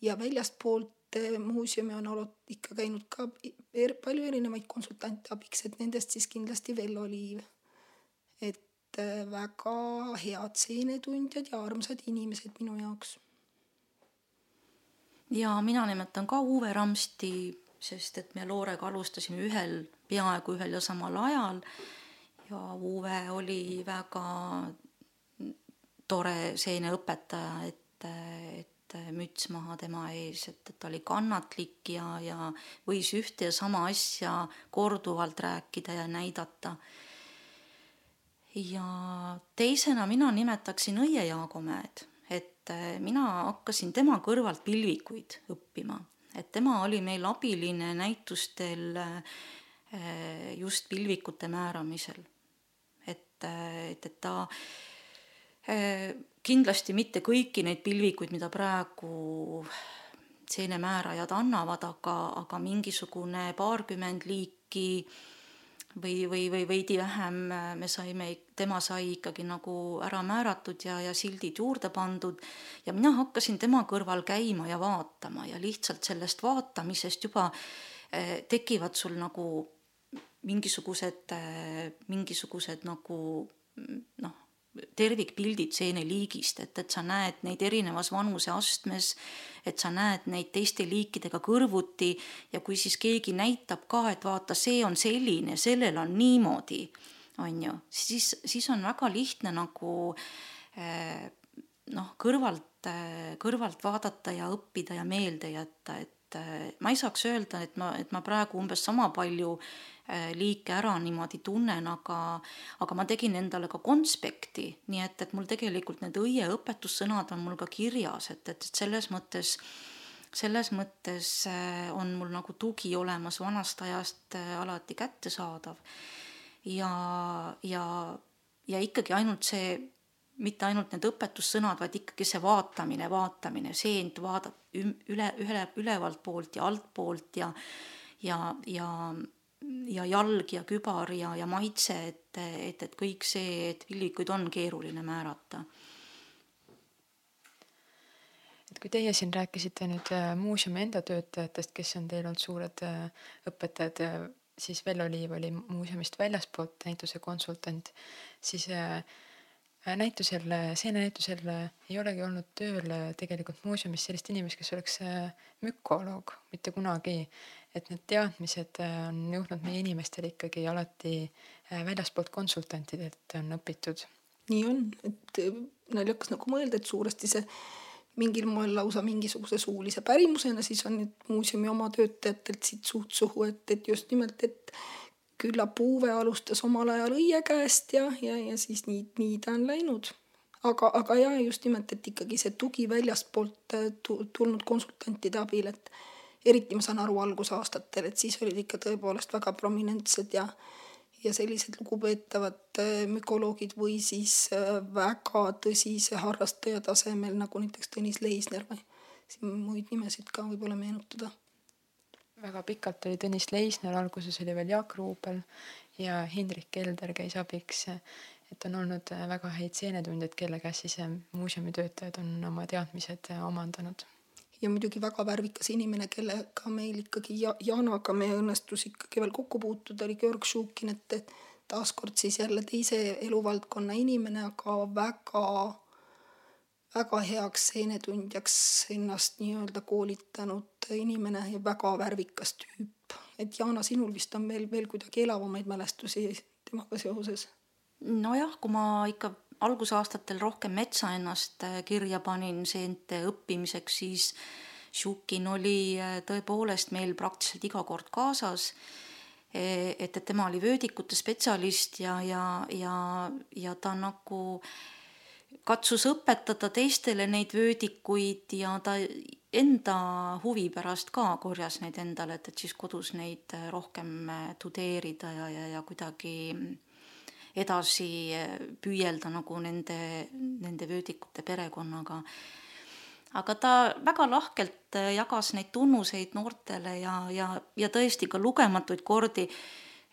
ja väljastpoolt eh, muuseumi on olnud ikka käinud ka er, palju erinevaid konsultante abiks, et nendest siis kindlasti Vello Liiv. et eh, väga head seenetundjad ja armsad inimesed minu jaoks ja mina nimetan ka Uwe Ramsti sest et me Loorega alustasime ühel, peaaegu ühel ja samal ajal ja Uwe oli väga tore seeneõpetaja, et, et müts maha tema ees, et, et ta oli kannatlik ja, ja võis ühte ja sama asja korduvalt rääkida ja näidata. ja teisena mina nimetaksin Õie Jaagomäed, et mina hakkasin tema kõrvalt pilvikuid õppima et tema oli meil abiline näitustel eh, just pilvikute määramisel. et, eh, et, et ta eh, kindlasti mitte kõiki neid pilvikuid, mida praegu seenemäärajad annavad, aga, aga mingisugune paarkümmend liiki või, või, või veidi vähem me saime, tema sai ikkagi nagu ära määratud ja, ja sildid juurde pandud. Ja mina hakkasin tema kõrval käima ja vaatama ja lihtsalt sellest vaatamisest juba eh, tekivad sul nagu mingisugused, mingisugused nagu noh tervikpildid seeneliigist, et, et sa näed neid erinevas vanuseastmes, et sa näed neid teiste liikidega kõrvuti ja kui siis keegi näitab ka, et vaata, see on selline, sellel on niimoodi, on ju, siis, siis on väga lihtne nagu eh, noh, kõrvalt, kõrvalt vaadata ja õppida ja meelde jätta, et eh, ma ei saaks öelda, et ma, et ma praegu umbes sama palju liike ära niimoodi tunnen, aga, aga ma tegin endale ka konspekti, nii et, et mul tegelikult need õie õpetussõnad on mul ka kirjas, et, et selles mõttes selles mõttes äh, on mul nagu tugi olemas vanast ajast äh, alati kättesaadav. ja, ja, ja ikkagi ainult see, mitte ainult need õpetussõnad, vaid ikkagi see vaatamine, vaatamine, seent vaadata üle, üle, ülevalt poolt ja altpoolt ja, ja, ja ja jalg ja kübar ja, ja maitse, et, et, et kõik see, et villikuid on keeruline määrata. et kui teie siin rääkisite nüüd äh, muuseumi enda töötajatest, kes on teil olnud suured äh, õpetajad, äh, siis Vello Liiv oli muuseumist väljaspoolt näituse konsultant, siis näitusel, seenenäitusel ei olegi olnud tööl tegelikult muuseumis sellist inimest, kes oleks mükoloog, mitte kunagi et need teadmised äh, on jõudnud meie inimestele ikkagi alati äh, väljaspoolt konsultantidelt on õpitud. nii on, et äh, naljakas nagu mõelda, et suuresti see mingil moel lausa mingisuguse suulise pärimusena, siis on nüüd muuseumi oma töötajatelt siit suht suhu, et, et just nimelt, et küllap Uwe alustas omal ajal õie käest ja, ja, ja siis nii, nii ta on läinud. aga, aga ja just nimelt, et ikkagi see tugi väljastpoolt tulnud konsultantide abil, et eriti ma saan aru algusaastatel, et siis olid ikka tõepoolest väga prominentsed ja ja sellised lugupeetavad äh, mükoloogid või siis äh, väga tõsise harrastaja tasemel, nagu näiteks Tõnis Leisner või siin muid nimesid ka võib-olla meenutada. väga pikalt oli Tõnis Leisner, alguses oli veel Jaak Ruubel ja Hindrik Kelder käis abiks. et on olnud äh, väga häid seenetundjaid, kelle käest siis muuseumi töötajad on oma teadmised omandanud ja muidugi väga värvikas inimene, kellega meil ikkagi ja Janaga me õnnestus ikkagi veel kokku puutuda, oli Georg Šukin, et taaskord siis jälle teise eluvaldkonna inimene, aga väga, väga heaks seenetundjaks ennast nii-öelda koolitanud inimene ja väga värvikas tüüp. et Jana, sinul vist on veel, veel kuidagi elavamaid mälestusi temaga seoses? nojah, kui ma ikka algusaastatel rohkem metsa ennast äh, kirja panin seente õppimiseks, siis Šukin oli äh, tõepoolest meil praktiliselt iga kord kaasas et, et tema oli vöödikute spetsialist ja, ja, ja, ja ta nagu katsus õpetada teistele neid vöödikuid ja ta enda huvi pärast ka korjas neid endale, et, et siis kodus neid rohkem tudeerida ja, ja, ja kuidagi edasi püüelda nagu nende, nende vöödikute perekonnaga aga ta väga lahkelt äh, jagas neid tunnuseid noortele ja, ja, ja tõesti ka lugematuid kordi,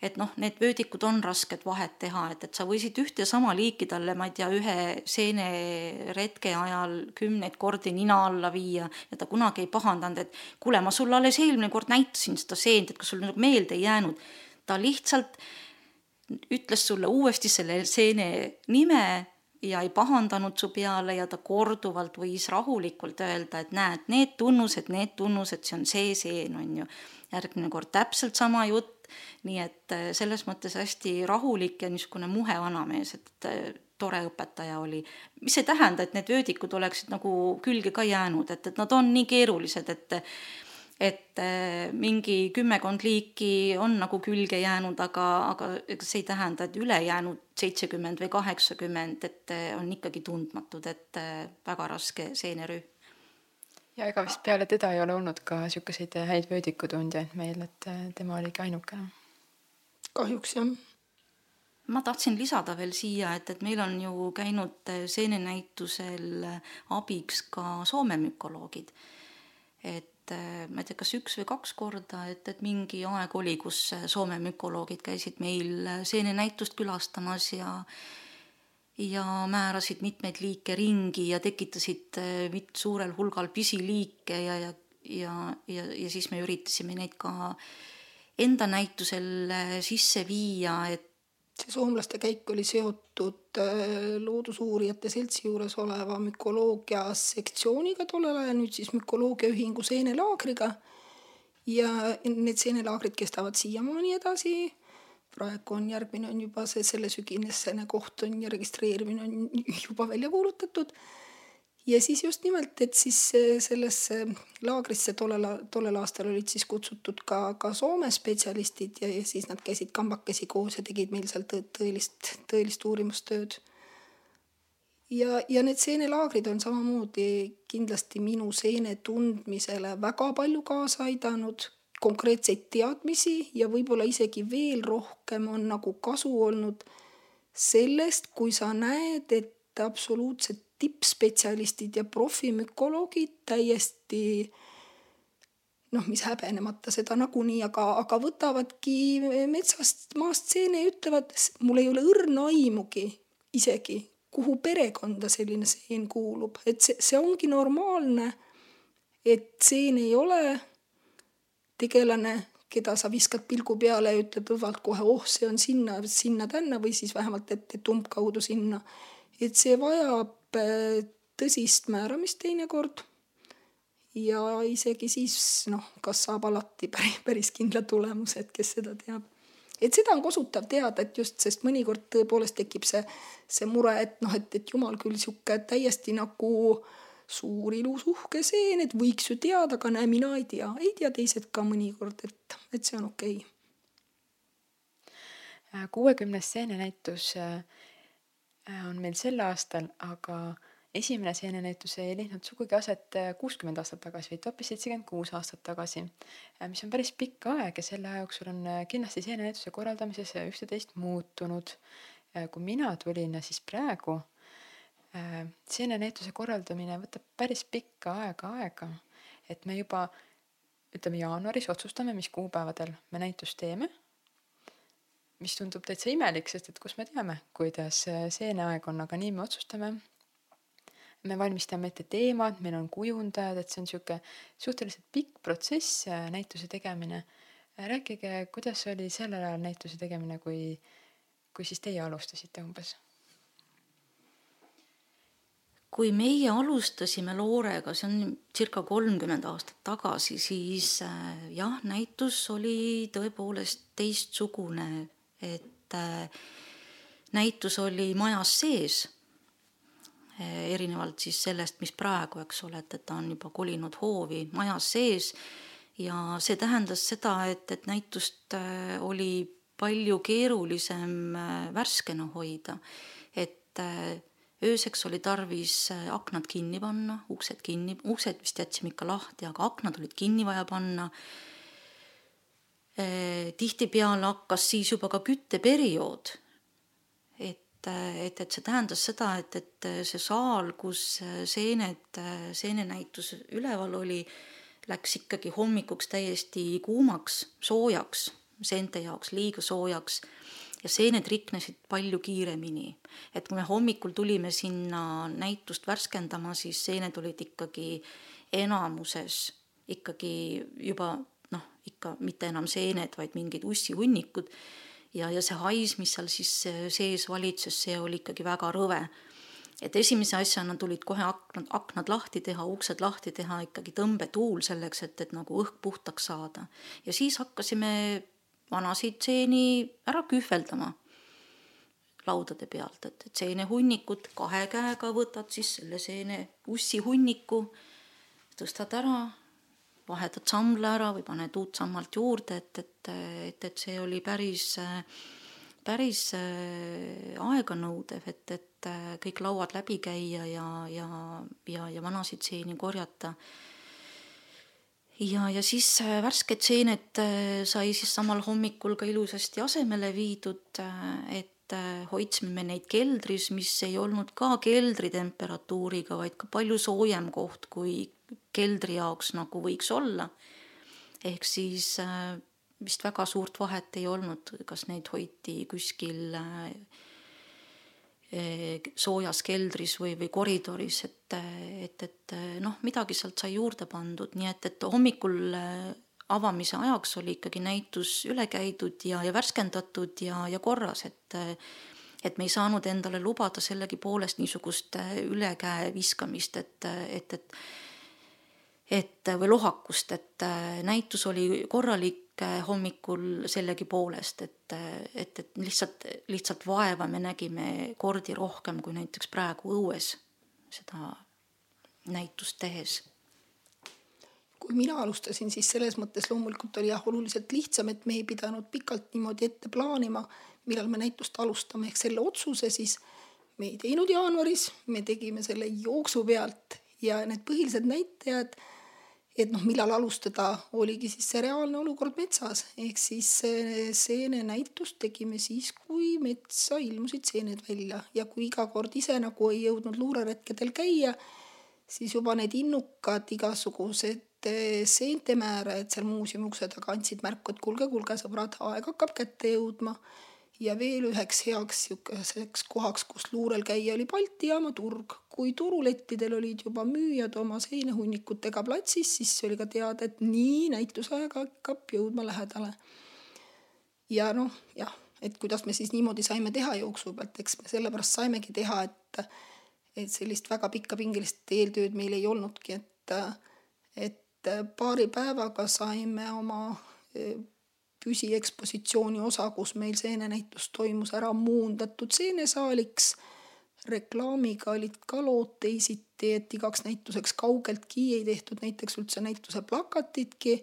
et noh, need vöödikud on rasked vahet teha, et, et sa võisid ühte sama liiki talle, ma ei tea, ühe seeneretke ajal kümneid kordi nina alla viia ja ta kunagi ei pahandanud, et kuule, ma sulle alles eelmine kord näitasin seda seent, et kas sul nagu meelde ei jäänud. ta lihtsalt ütles sulle uuesti selle seene nime ja ei pahandanud su peale ja ta korduvalt võis rahulikult öelda, et näed, need tunnused, need tunnused, see on see seen, on ju. järgmine kord täpselt sama jutt, nii et äh, selles mõttes hästi rahulik ja niisugune muhe vanamees, et äh, tore õpetaja oli. mis ei tähenda, et need vöödikud oleksid nagu külge ka jäänud, et, et nad on nii keerulised, et et äh, mingi kümmekond liiki on nagu külge jäänud, aga, aga ega see ei tähenda, et ülejäänud seitsekümmend või kaheksakümmend, et äh, on ikkagi tundmatud, et äh, väga raske seenerühm. ja ega vist peale teda ei ole olnud ka niisuguseid häid vöödikutundjaid meil, et tema oligi ainukene. kahjuks jah ma tahtsin lisada veel siia, et, et meil on ju käinud seenenäitusel abiks ka Soome mükoloogid. et ma ei tea, kas üks või kaks korda, et, et mingi aeg oli, kus eh, Soome mükoloogid käisid meil eh, seenenäitust külastamas ja ja määrasid mitmeid liike ringi ja tekitasid mit suurel hulgal pisiliike ja, ja, ja, ja, ja siis me üritasime neid ka enda näitusel sisse viia, et see soomlaste käik oli seotud äh, Loodusuurijate Seltsi juures oleva mükoloogia sektsiooniga tollel ajal, nüüd siis mükoloogiaühingu seenelaagriga. ja need seenelaagrid kestavad siiamaani edasi. praegu on järgmine on juba see selle sügisene koht on ja registreerimine on juba välja kuulutatud ja siis just nimelt, et siis sellesse laagrisse tollel, tollel aastal olid siis kutsutud ka, ka Soome spetsialistid ja, ja siis nad käisid kambakesi koos ja tegid meil seal tõ, tõelist, tõelist uurimustööd. ja, ja need seenelaagrid on samamoodi kindlasti minu seene tundmisele väga palju kaasa aidanud, konkreetseid teadmisi ja võib-olla isegi veel rohkem on nagu kasu olnud sellest, kui sa näed, et absoluutselt tippspetsialistid ja profimükoloogid täiesti noh, mis häbenemata seda nagunii, aga, aga võtavadki metsast maast seene ja ütlevad, mul ei ole õrna aimugi isegi, kuhu perekonda selline seen kuulub, et see, see ongi normaalne. et seen ei ole tegelane, keda sa viskad pilgu peale ja ütled õvalt kohe, oh, see on sinna, sinna-tänna või siis vähemalt, et, et umbkaudu sinna. et see vajab tõsist määramist teinekord. ja isegi siis noh, kas saab alati päris, päris kindla tulemuse, et kes seda teab. et seda on kosutav teada, et just, sest mõnikord tõepoolest tekib see, see mure, et noh, et, et jumal küll sihuke täiesti nagu suur ilus uhke seen, et võiks ju teada, aga näe, mina ei tea, ei tea teised ka mõnikord, et, et see on okei okay kuuekümnes seenenäitus äh, on meil sel aastal, aga esimene seenenäitus ei leidnud sugugi aset äh, kuuskümmend aastat tagasi, vaid hoopis seitsekümmend kuus aastat tagasi. Äh, mis on päris pikk aeg ja selle aja jooksul on kindlasti seenenäituse korraldamises üht-teist muutunud. kui mina tulin, siis praegu seenenäituse korraldamine võtab päris pikka aega aega. et me juba ütleme jaanuaris otsustame, mis kuupäevadel me näitust teeme mis tundub täitsa imelik, sest et kust me teame, kuidas seeneaeg on, aga nii me otsustame. me valmistame ette teemad, meil on kujundajad, et see on sihuke suhteliselt pikk protsess, näituse tegemine. rääkige, kuidas oli sellel ajal näituse tegemine, kui, kui siis teie alustasite umbes? kui meie alustasime Loorega, see on circa kolmkümmend aastat tagasi, siis äh, jah, näitus oli tõepoolest teistsugune et äh, näitus oli majas sees, äh, erinevalt siis sellest, mis praegu, eks ole, et, et ta on juba kolinud hoovi majas sees ja see tähendas seda, et, et näitust äh, oli palju keerulisem värskena hoida, et ööseks oli tarvis aknad kinni panna, uksed kinni, uksed vist jätsime ikka lahti, aga aknad olid kinni vaja panna. Tihtipeale hakkas siis juba ka kütteperiood. et, et, et see tähendas seda, et, et see saal, kus seened, seenenäitus üleval oli läks ikkagi hommikuks täiesti kuumaks, soojaks, seente jaoks liiga soojaks ja seened riknesid palju kiiremini. et kui me hommikul tulime sinna näitust värskendama, siis seened olid ikkagi enamuses ikkagi juba ikka mitte enam seened, vaid mingid ussihunnikud ja, ja see hais, mis seal siis sees valitses, see oli ikkagi väga rõve et esimese asjana tulid kohe aknad, aknad lahti teha, uksed lahti teha, ikkagi tõmbetuul selleks, et, et nagu õhk puhtaks saada. ja siis hakkasime vanasid seeni ära kühveldama laudade pealt, et, et seenehunnikut kahe käega võtad siis selle seene ussi hunniku, tõstad ära, vahetad samla ära või paned uut sammalt juurde, et, et, et, et see oli päris, päris aeganõudev, et, et äh, kõik lauad läbi käia ja, ja, ja, ja vanasid seeni korjata. ja, ja siis äh, värsked seened äh, sai siis samal hommikul ka ilusasti asemele viidud, et hoidsime me neid keldris, mis ei olnud ka keldritemperatuuriga, vaid ka palju soojem koht, kui keldri jaoks nagu võiks olla. ehk siis vist väga suurt vahet ei olnud, kas neid hoiti kuskil Eh, soojas keldris või, või koridoris, et, et, et noh, midagi sealt sai juurde pandud, nii et, et hommikul avamise ajaks oli ikkagi näitus üle käidud ja, ja värskendatud ja, ja korras, et et me ei saanud endale lubada sellegipoolest niisugust ülekäe viskamist, et, et, et et või lohakust, et näitus oli korralik hommikul sellegipoolest, et, et, et lihtsalt, lihtsalt vaeva me nägime kordi rohkem kui näiteks praegu õues seda näitust tehes. kui mina alustasin, siis selles mõttes loomulikult oli jah, oluliselt lihtsam, et me ei pidanud pikalt niimoodi ette plaanima, millal me näitust alustame, ehk selle otsuse siis me ei teinud jaanuaris, me tegime selle jooksu pealt ja need põhilised näitajad et noh, millal alustada, oligi siis see reaalne olukord metsas, ehk siis seenenäitust tegime siis, kui metsa ilmusid seened välja. Ja kui iga kord ise nagu ei jõudnud luureretkedel käia, siis juba need innukad igasugused eh, seentemäärajad seal muuseumi ukse taga andsid märku, et kuulge, kuulge, sõbrad, aeg hakkab kätte jõudma ja veel üheks heaks sihukeseks kohaks, kus luurel käia, oli Balti jaama turg. kui turulettidel olid juba müüjad oma seinahunnikutega platsis, siis oli ka teada, et nii näitusaeg hakkab jõudma lähedale. ja noh, jah, et kuidas me siis niimoodi saime teha jooksu pealt, eks me sellepärast saimegi teha, et, et sellist väga pikka pingilist eeltööd meil ei olnudki, et, et paari päevaga saime oma püsiekspositsiooni osa, kus meil seenenäitus toimus, ära muundatud seenesaaliks. reklaamiga olid ka lood teisiti, et igaks näituseks kaugeltki ei tehtud näiteks üldse näituse plakatitki,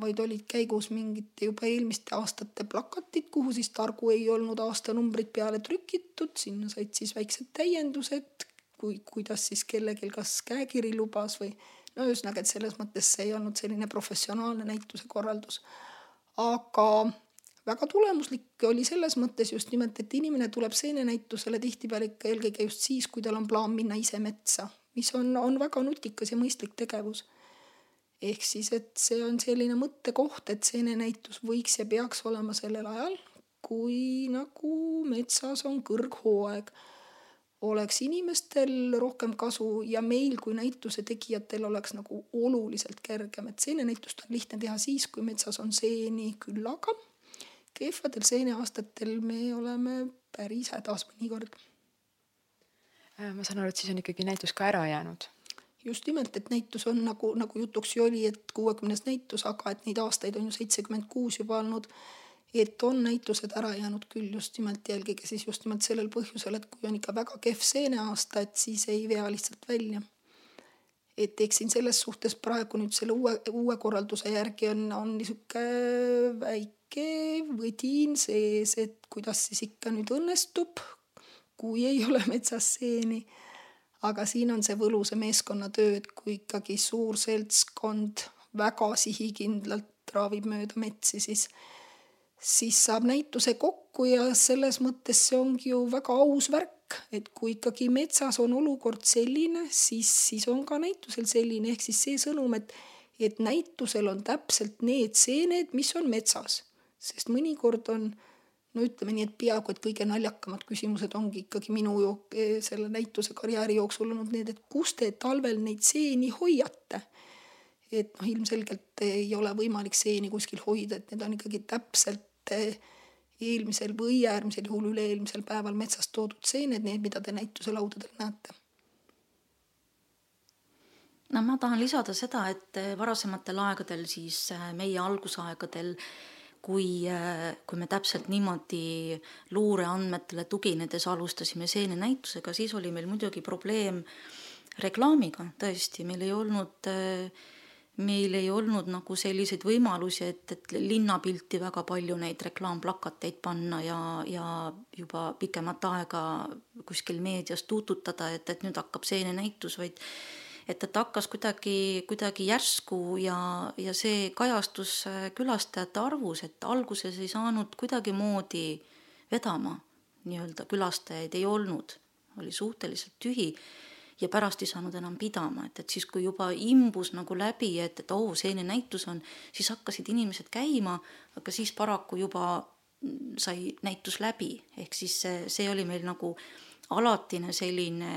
vaid olid käigus mingite juba eelmiste aastate plakatid, kuhu siis targu ei olnud aastanumbrid peale trükitud, sinna said siis väiksed täiendused, kui, kuidas siis kellelgi kas käekiri lubas või no ühesõnaga, et selles mõttes see ei olnud selline professionaalne näituse korraldus aga väga tulemuslik oli selles mõttes just nimelt, et inimene tuleb seenenäitusele tihtipeale ikka eelkõige just siis, kui tal on plaan minna ise metsa, mis on, on väga nutikas ja mõistlik tegevus. ehk siis, et see on selline mõttekoht, et seenenäitus võiks ja peaks olema sellel ajal, kui nagu metsas on kõrghooaeg oleks inimestel rohkem kasu ja meil kui näituse tegijatel oleks nagu oluliselt kergem, et seenenäitust on lihtne teha siis, kui metsas on seeni küllaga. kehvadel seeneaastatel me oleme päris hädas mõnikord. Äh, ma saan aru, et siis on ikkagi näitus ka ära jäänud just nimelt, et näitus on nagu, nagu jutuks ju oli, et kuuekümnes näitus, aga et neid aastaid on ju seitsekümmend kuus juba olnud et on näitused ära jäänud küll just nimelt jälgige siis just nimelt sellel põhjusel, et kui on ikka väga kehv seeneaasta, et siis ei vea lihtsalt välja. et eks siin selles suhtes praegu nüüd selle uue, uue korralduse järgi on, on niisugune väike võdin sees, et kuidas siis ikka nüüd õnnestub, kui ei ole metsas seeni. aga siin on see võlu, see meeskonnatöö, et kui ikkagi suur seltskond väga sihikindlalt traavib mööda metsi, siis, siis saab näituse kokku ja selles mõttes see ongi ju väga aus värk et kui ikkagi metsas on olukord selline, siis, siis on ka näitusel selline, ehk siis see sõnum, et, et näitusel on täpselt need seened, mis on metsas. sest mõnikord on, no ütleme nii, et peaaegu et kõige naljakamad küsimused ongi ikkagi minu jo-, selle näituse karjääri jooksul olnud need, et kus te talvel neid seeni hoiate et noh, ilmselgelt ei ole võimalik seeni kuskil hoida, et need on ikkagi täpselt eelmisel või äärmisel juhul üle-eelmisel päeval metsast toodud seened, need, mida te näituse laudadel näete. no ma tahan lisada seda, et eh, varasematel aegadel siis eh, meie algusaegadel kui, eh, kui me täpselt niimoodi luureandmetele tuginedes alustasime seenenäitusega, siis oli meil muidugi probleem reklaamiga, tõesti, meil ei olnud äh, meil ei olnud nagu selliseid võimalusi, et, et linnapilti väga palju neid reklaamplakateid panna ja, ja juba pikemat aega kuskil meedias tuututada, et, et nüüd hakkab selline näitus, vaid et, et hakkas kuidagi, kuidagi järsku ja, ja see kajastus külastajate arvus, et alguses ei saanud kuidagimoodi vedama. Nii-öelda külastajaid ei olnud, oli suhteliselt tühi ja pärast ei saanud enam pidama, et, et siis, kui juba imbus nagu läbi, et, et oo, selline näitus on, siis hakkasid inimesed käima, aga siis paraku juba sai näitus läbi, ehk siis see, see oli meil nagu alatine selline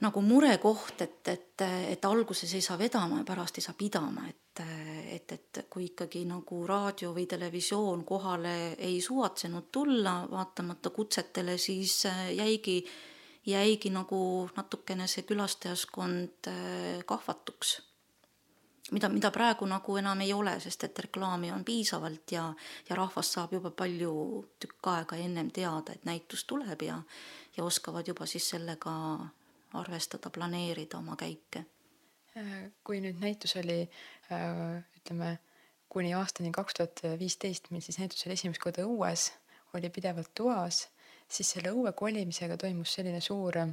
nagu murekoht, et, et, et alguses ei saa vedama ja pärast ei saa pidama, et, et, et kui ikkagi nagu raadio või televisioon kohale ei suvatsenud tulla, vaatamata kutsetele, siis jäigi jäigi nagu natukene see külastajaskond äh, kahvatuks. mida, mida praegu nagu enam ei ole, sest et reklaami on piisavalt ja, ja rahvas saab juba palju tükk aega ennem teada, et näitus tuleb ja, ja oskavad juba siis sellega arvestada, planeerida oma käike. Äh, kui nüüd näitus oli äh, ütleme kuni aastani kaks tuhat viisteist, mil siis näitus oli esimest korda õues, oli pidevalt toas siis selle õue kolimisega toimus selline suur äh,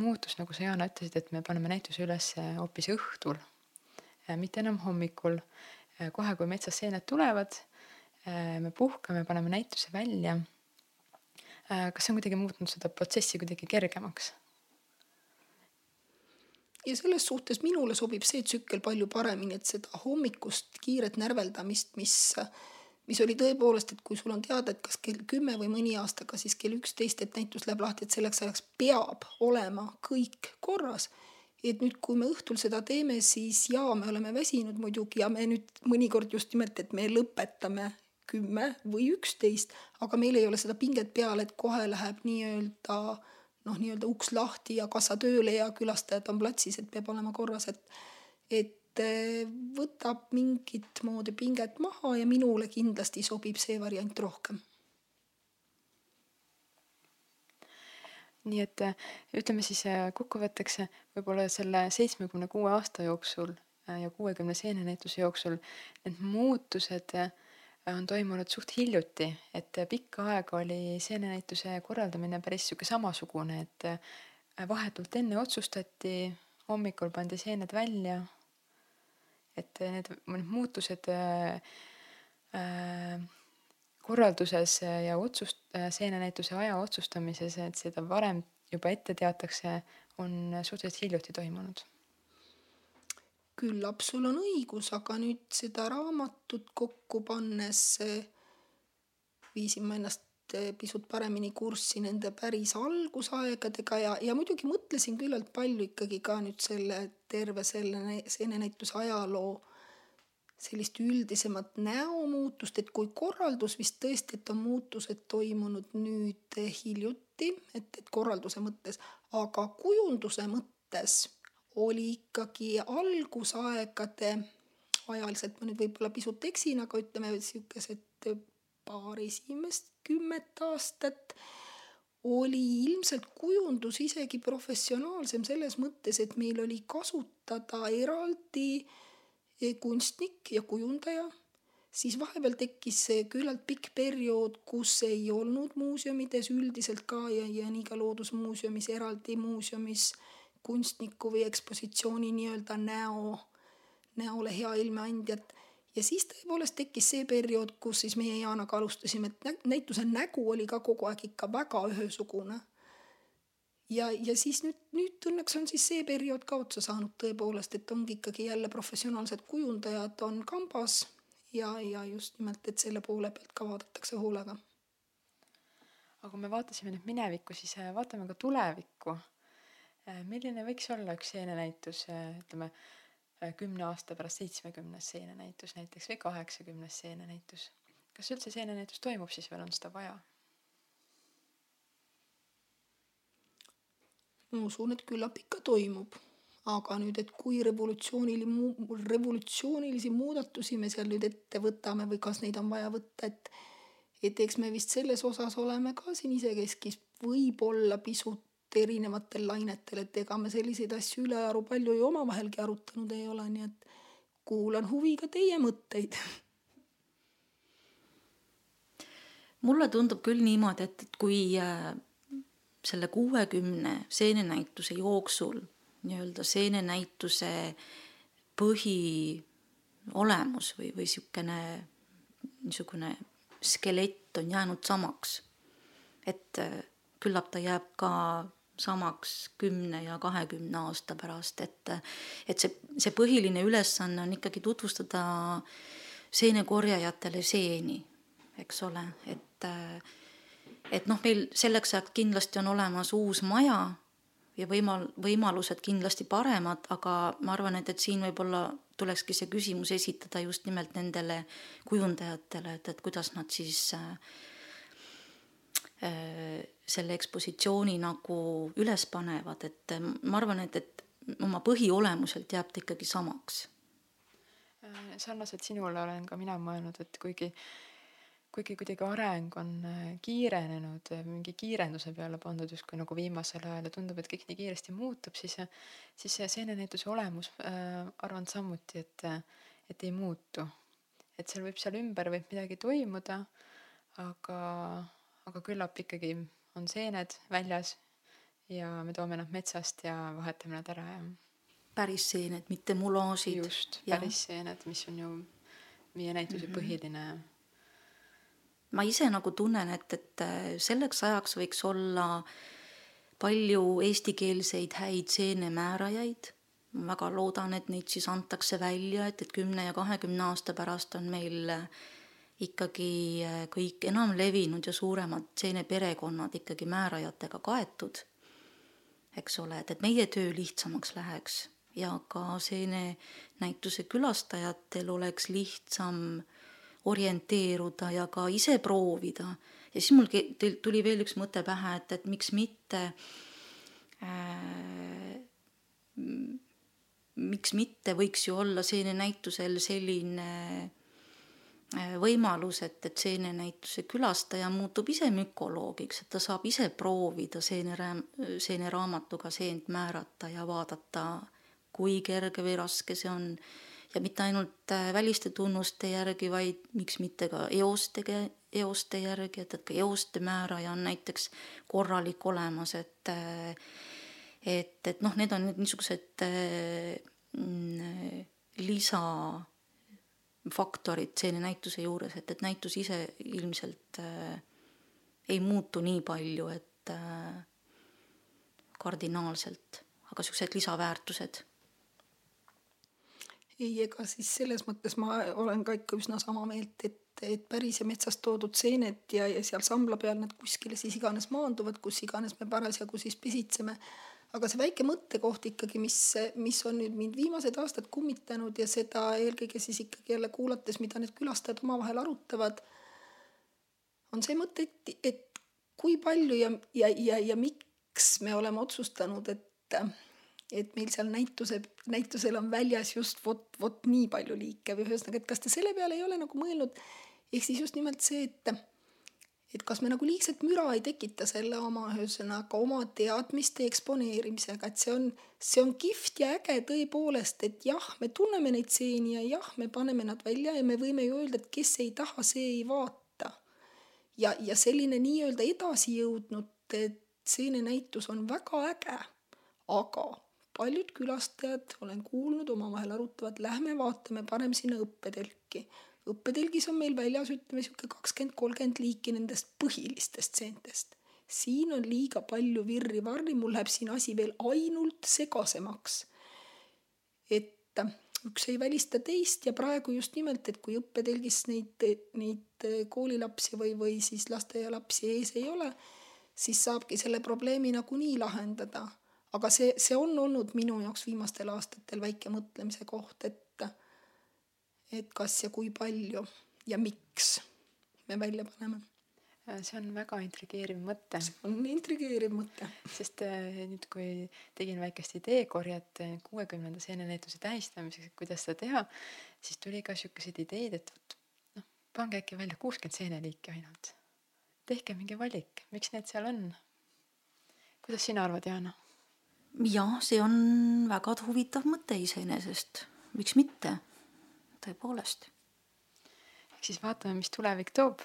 muutus, nagu sa, Jana, ütlesid, et me paneme näituse üles äh, hoopis õhtul, äh, mitte enam hommikul. kohe, kui metsas seened tulevad, me puhkame, paneme näituse välja. kas see on kuidagi muutnud seda protsessi kuidagi kergemaks? ja selles suhtes minule sobib see tsükkel palju paremini, et seda hommikust kiiret närveldamist, mis mis oli tõepoolest, et kui sul on teada, et kas kell kümme või mõni aasta, ka siis kell üksteist, et näitus läheb lahti, et selleks ajaks peab olema kõik korras. et nüüd, kui me õhtul seda teeme, siis jaa, me oleme väsinud muidugi ja me nüüd mõnikord just nimelt, et me lõpetame kümme või üksteist, aga meil ei ole seda pinget peal, et kohe läheb nii-öelda noh, nii-öelda uks lahti ja kassa tööle ja külastajad on platsis, et peab olema korras, et et võtab mingit moodi pinget maha ja minule kindlasti sobib see variant rohkem. nii et eh, ütleme siis eh, kokkuvõtteks võib-olla selle seitsmekümne kuue aasta jooksul ja kuuekümne seenenäituse jooksul need muutused on toimunud suht hiljuti, et pikka aega oli seenenäituse korraldamine päris sihuke samasugune, et vahetult enne otsustati, hommikul pandi seened välja et need, need muutused äh, äh, korralduses ja otsust seenenäituse aja otsustamises, et seda varem juba ette teatakse, on suhteliselt hiljuti toimunud. küllap sul on õigus, aga nüüd seda raamatut kokku pannes viisin ma ennast Eh, pisut paremini kurssi nende päris algusaegadega ja, ja muidugi mõtlesin küllalt palju ikkagi ka nüüd selle terve selle seenenäituse ajaloo sellist üldisemat näomuutust, et kui korraldus vist tõesti, et on muutused toimunud nüüd hiljuti, et, et korralduse mõttes, aga kujunduse mõttes oli ikkagi algusaegade, ajaliselt ma nüüd võib-olla pisut eksin, aga ütleme, niisugused paar esimest kümmet aastat oli ilmselt kujundus isegi professionaalsem selles mõttes, et meil oli kasutada eraldi eh, kunstnik ja kujundaja, siis vahepeal tekkis küllalt pikk periood, kus ei olnud muuseumides üldiselt ka ja, ja nii ka Loodusmuuseumis, eraldi muuseumis kunstniku või ekspositsiooni nii-öelda näo, näole hea ilmeandjat ja siis tõepoolest tekkis see periood, kus siis meie Jaanaga alustasime, et näituse nägu oli ka kogu aeg ikka väga ühesugune. ja, ja siis nüüd, nüüd õnneks on siis see periood ka otsa saanud tõepoolest, et ongi ikkagi jälle professionaalsed kujundajad on kambas ja, ja just nimelt, et selle poole pealt ka vaadatakse hoolega. aga kui me vaatasime nüüd minevikku, siis äh, vaatame ka tulevikku. Äh, milline võiks olla üks seenenäitus, äh, ütleme kümne aasta pärast seitsmekümnes seenenäitus näiteks või kaheksakümnes seenenäitus. kas üldse seenenäitus toimub siis veel, on seda vaja? ma usun, et küllap ikka toimub, aga nüüd, et kui revolutsioonili-, revolutsioonilisi muudatusi me seal nüüd ette võtame või kas neid on vaja võtta, et et eks me vist selles osas oleme ka siin isekeskis võib-olla pisut erinevatel lainetel, et ega me selliseid asju ülearu palju ju omavahelgi arutanud ei ole, nii et kuulan huviga teie mõtteid. mulle tundub küll niimoodi, et, et kui äh, selle kuuekümne seenenäituse jooksul nii-öelda seenenäituse põhiolemus või, või niisugune, niisugune skelett on jäänud samaks, et äh, küllap ta jääb ka samaks kümne ja kahekümne aasta pärast, et, et see, see põhiline ülesanne on ikkagi tutvustada seenekorjajatele seeni, eks ole, et, et noh, meil selleks ajaks kindlasti on olemas uus maja ja võimal-, võimalused kindlasti paremad, aga ma arvan, et, et siin võib-olla tulekski see küsimus esitada just nimelt nendele kujundajatele, et, et kuidas nad siis äh, selle ekspositsiooni nagu üles panevad, et ma arvan, et, et oma põhiolemuselt jääb ta ikkagi samaks. sarnaselt sinule olen ka mina mõelnud, et kuigi, kuigi kuidagi areng on äh, kiirenenud, mingi kiirenduse peale pandud justkui nagu viimasel ajal ja tundub, et kõik nii kiiresti muutub, siis, siis see seenenäituse olemus äh, arvan samuti, et, et ei muutu. et seal võib seal ümber võib midagi toimuda, aga, aga küllap ikkagi on seened väljas ja me toome nad metsast ja vahetame nad ära ja. päris seened, mitte mulaažid. just, päris seened, mis on ju meie näituse mm -hmm. põhiline. ma ise nagu tunnen, et, et selleks ajaks võiks olla palju eestikeelseid häid seenemäärajaid. ma väga loodan, et neid siis antakse välja, et, et kümne ja kahekümne aasta pärast on meil ikkagi äh, kõik enamlevinud ja suuremad seeneperekonnad ikkagi määrajatega kaetud, eks ole, et, et meie töö lihtsamaks läheks ja ka seenenäituse külastajatel oleks lihtsam orienteeruda ja ka ise proovida. ja siis mul tuli veel üks mõte pähe, et, et miks mitte äh, miks mitte võiks ju olla seenenäitusel selline Äh, võimalus, et, et seenenäituse külastaja muutub ise mükoloogiks, et ta saab ise proovida seenerää-, seeneraamatuga seent määrata ja vaadata, kui kerge või raske see on. ja mitte ainult äh, väliste tunnuste järgi, vaid miks mitte ka eoste, eoste järgi, et, et ka eoste määraja on näiteks korralik olemas, et äh, et, et noh, need on nüüd niisugused mm, lisa faktorid seenenäituse juures, et, et näitus ise ilmselt äh, ei muutu nii palju, et äh, kardinaalselt, aga niisugused lisaväärtused. ei, ega siis selles mõttes ma olen ka ikka üsna sama meelt, et, et päris ja metsast toodud seened ja, ja seal sambla peal nad kuskile siis iganes maanduvad, kus iganes me parasjagu siis pisitseme aga see väike mõttekoht ikkagi, mis, mis on nüüd mind viimased aastad kummitanud ja seda eelkõige siis ikkagi jälle kuulates, mida need külastajad omavahel arutavad, on see mõte, et, et kui palju ja, ja, ja, ja miks me oleme otsustanud, et, et meil seal näituse, näitusel on väljas just vot, vot nii palju liike või ühesõnaga, et kas te selle peale ei ole nagu mõelnud, ehk siis just nimelt see, et et kas me nagu liigselt müra ei tekita selle oma ühesõnaga oma teadmiste eksponeerimisega, et see on, see on kihvt ja äge tõepoolest, et jah, me tunneme neid stseeni ja jah, me paneme nad välja ja me võime ju öelda, et kes ei taha, see ei vaata. ja, ja selline nii-öelda edasijõudnud stseeninäitus on väga äge, aga paljud külastajad, olen kuulnud, omavahel arutavad, lähme vaatame, paneme sinna õppetelki õppetelgis on meil väljas, ütleme sihuke kakskümmend, kolmkümmend liiki nendest põhilistest stseentest. siin on liiga palju virri-varri, mul läheb siin asi veel ainult segasemaks. et üks ei välista teist ja praegu just nimelt, et kui õppetelgis neid, neid koolilapsi või, või siis lasteaialapsi ees ei ole, siis saabki selle probleemi nagunii lahendada. aga see, see on olnud minu jaoks viimastel aastatel väike mõtlemise koht, et et kas ja kui palju ja miks me välja paneme. see on väga intrigeeriv mõte. on intrigeeriv mõte. sest äh, nüüd, kui tegin väikest ideekorjet kuuekümnenda seenenäituse tähistamiseks, et kuidas seda teha, siis tuli ka sihukeseid ideid, et vot noh, pange äkki välja kuuskümmend seeneliiki ainult. tehke mingi valik, miks need seal on? kuidas sina arvad, Jaana? jah, see on väga huvitav mõte iseenesest, miks mitte tõepoolest. ehk siis vaatame, mis tulevik toob.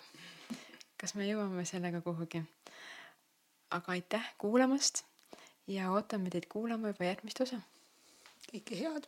kas me jõuame sellega kuhugi. aga aitäh kuulamast ja ootame teid kuulama juba järgmist osa. kõike head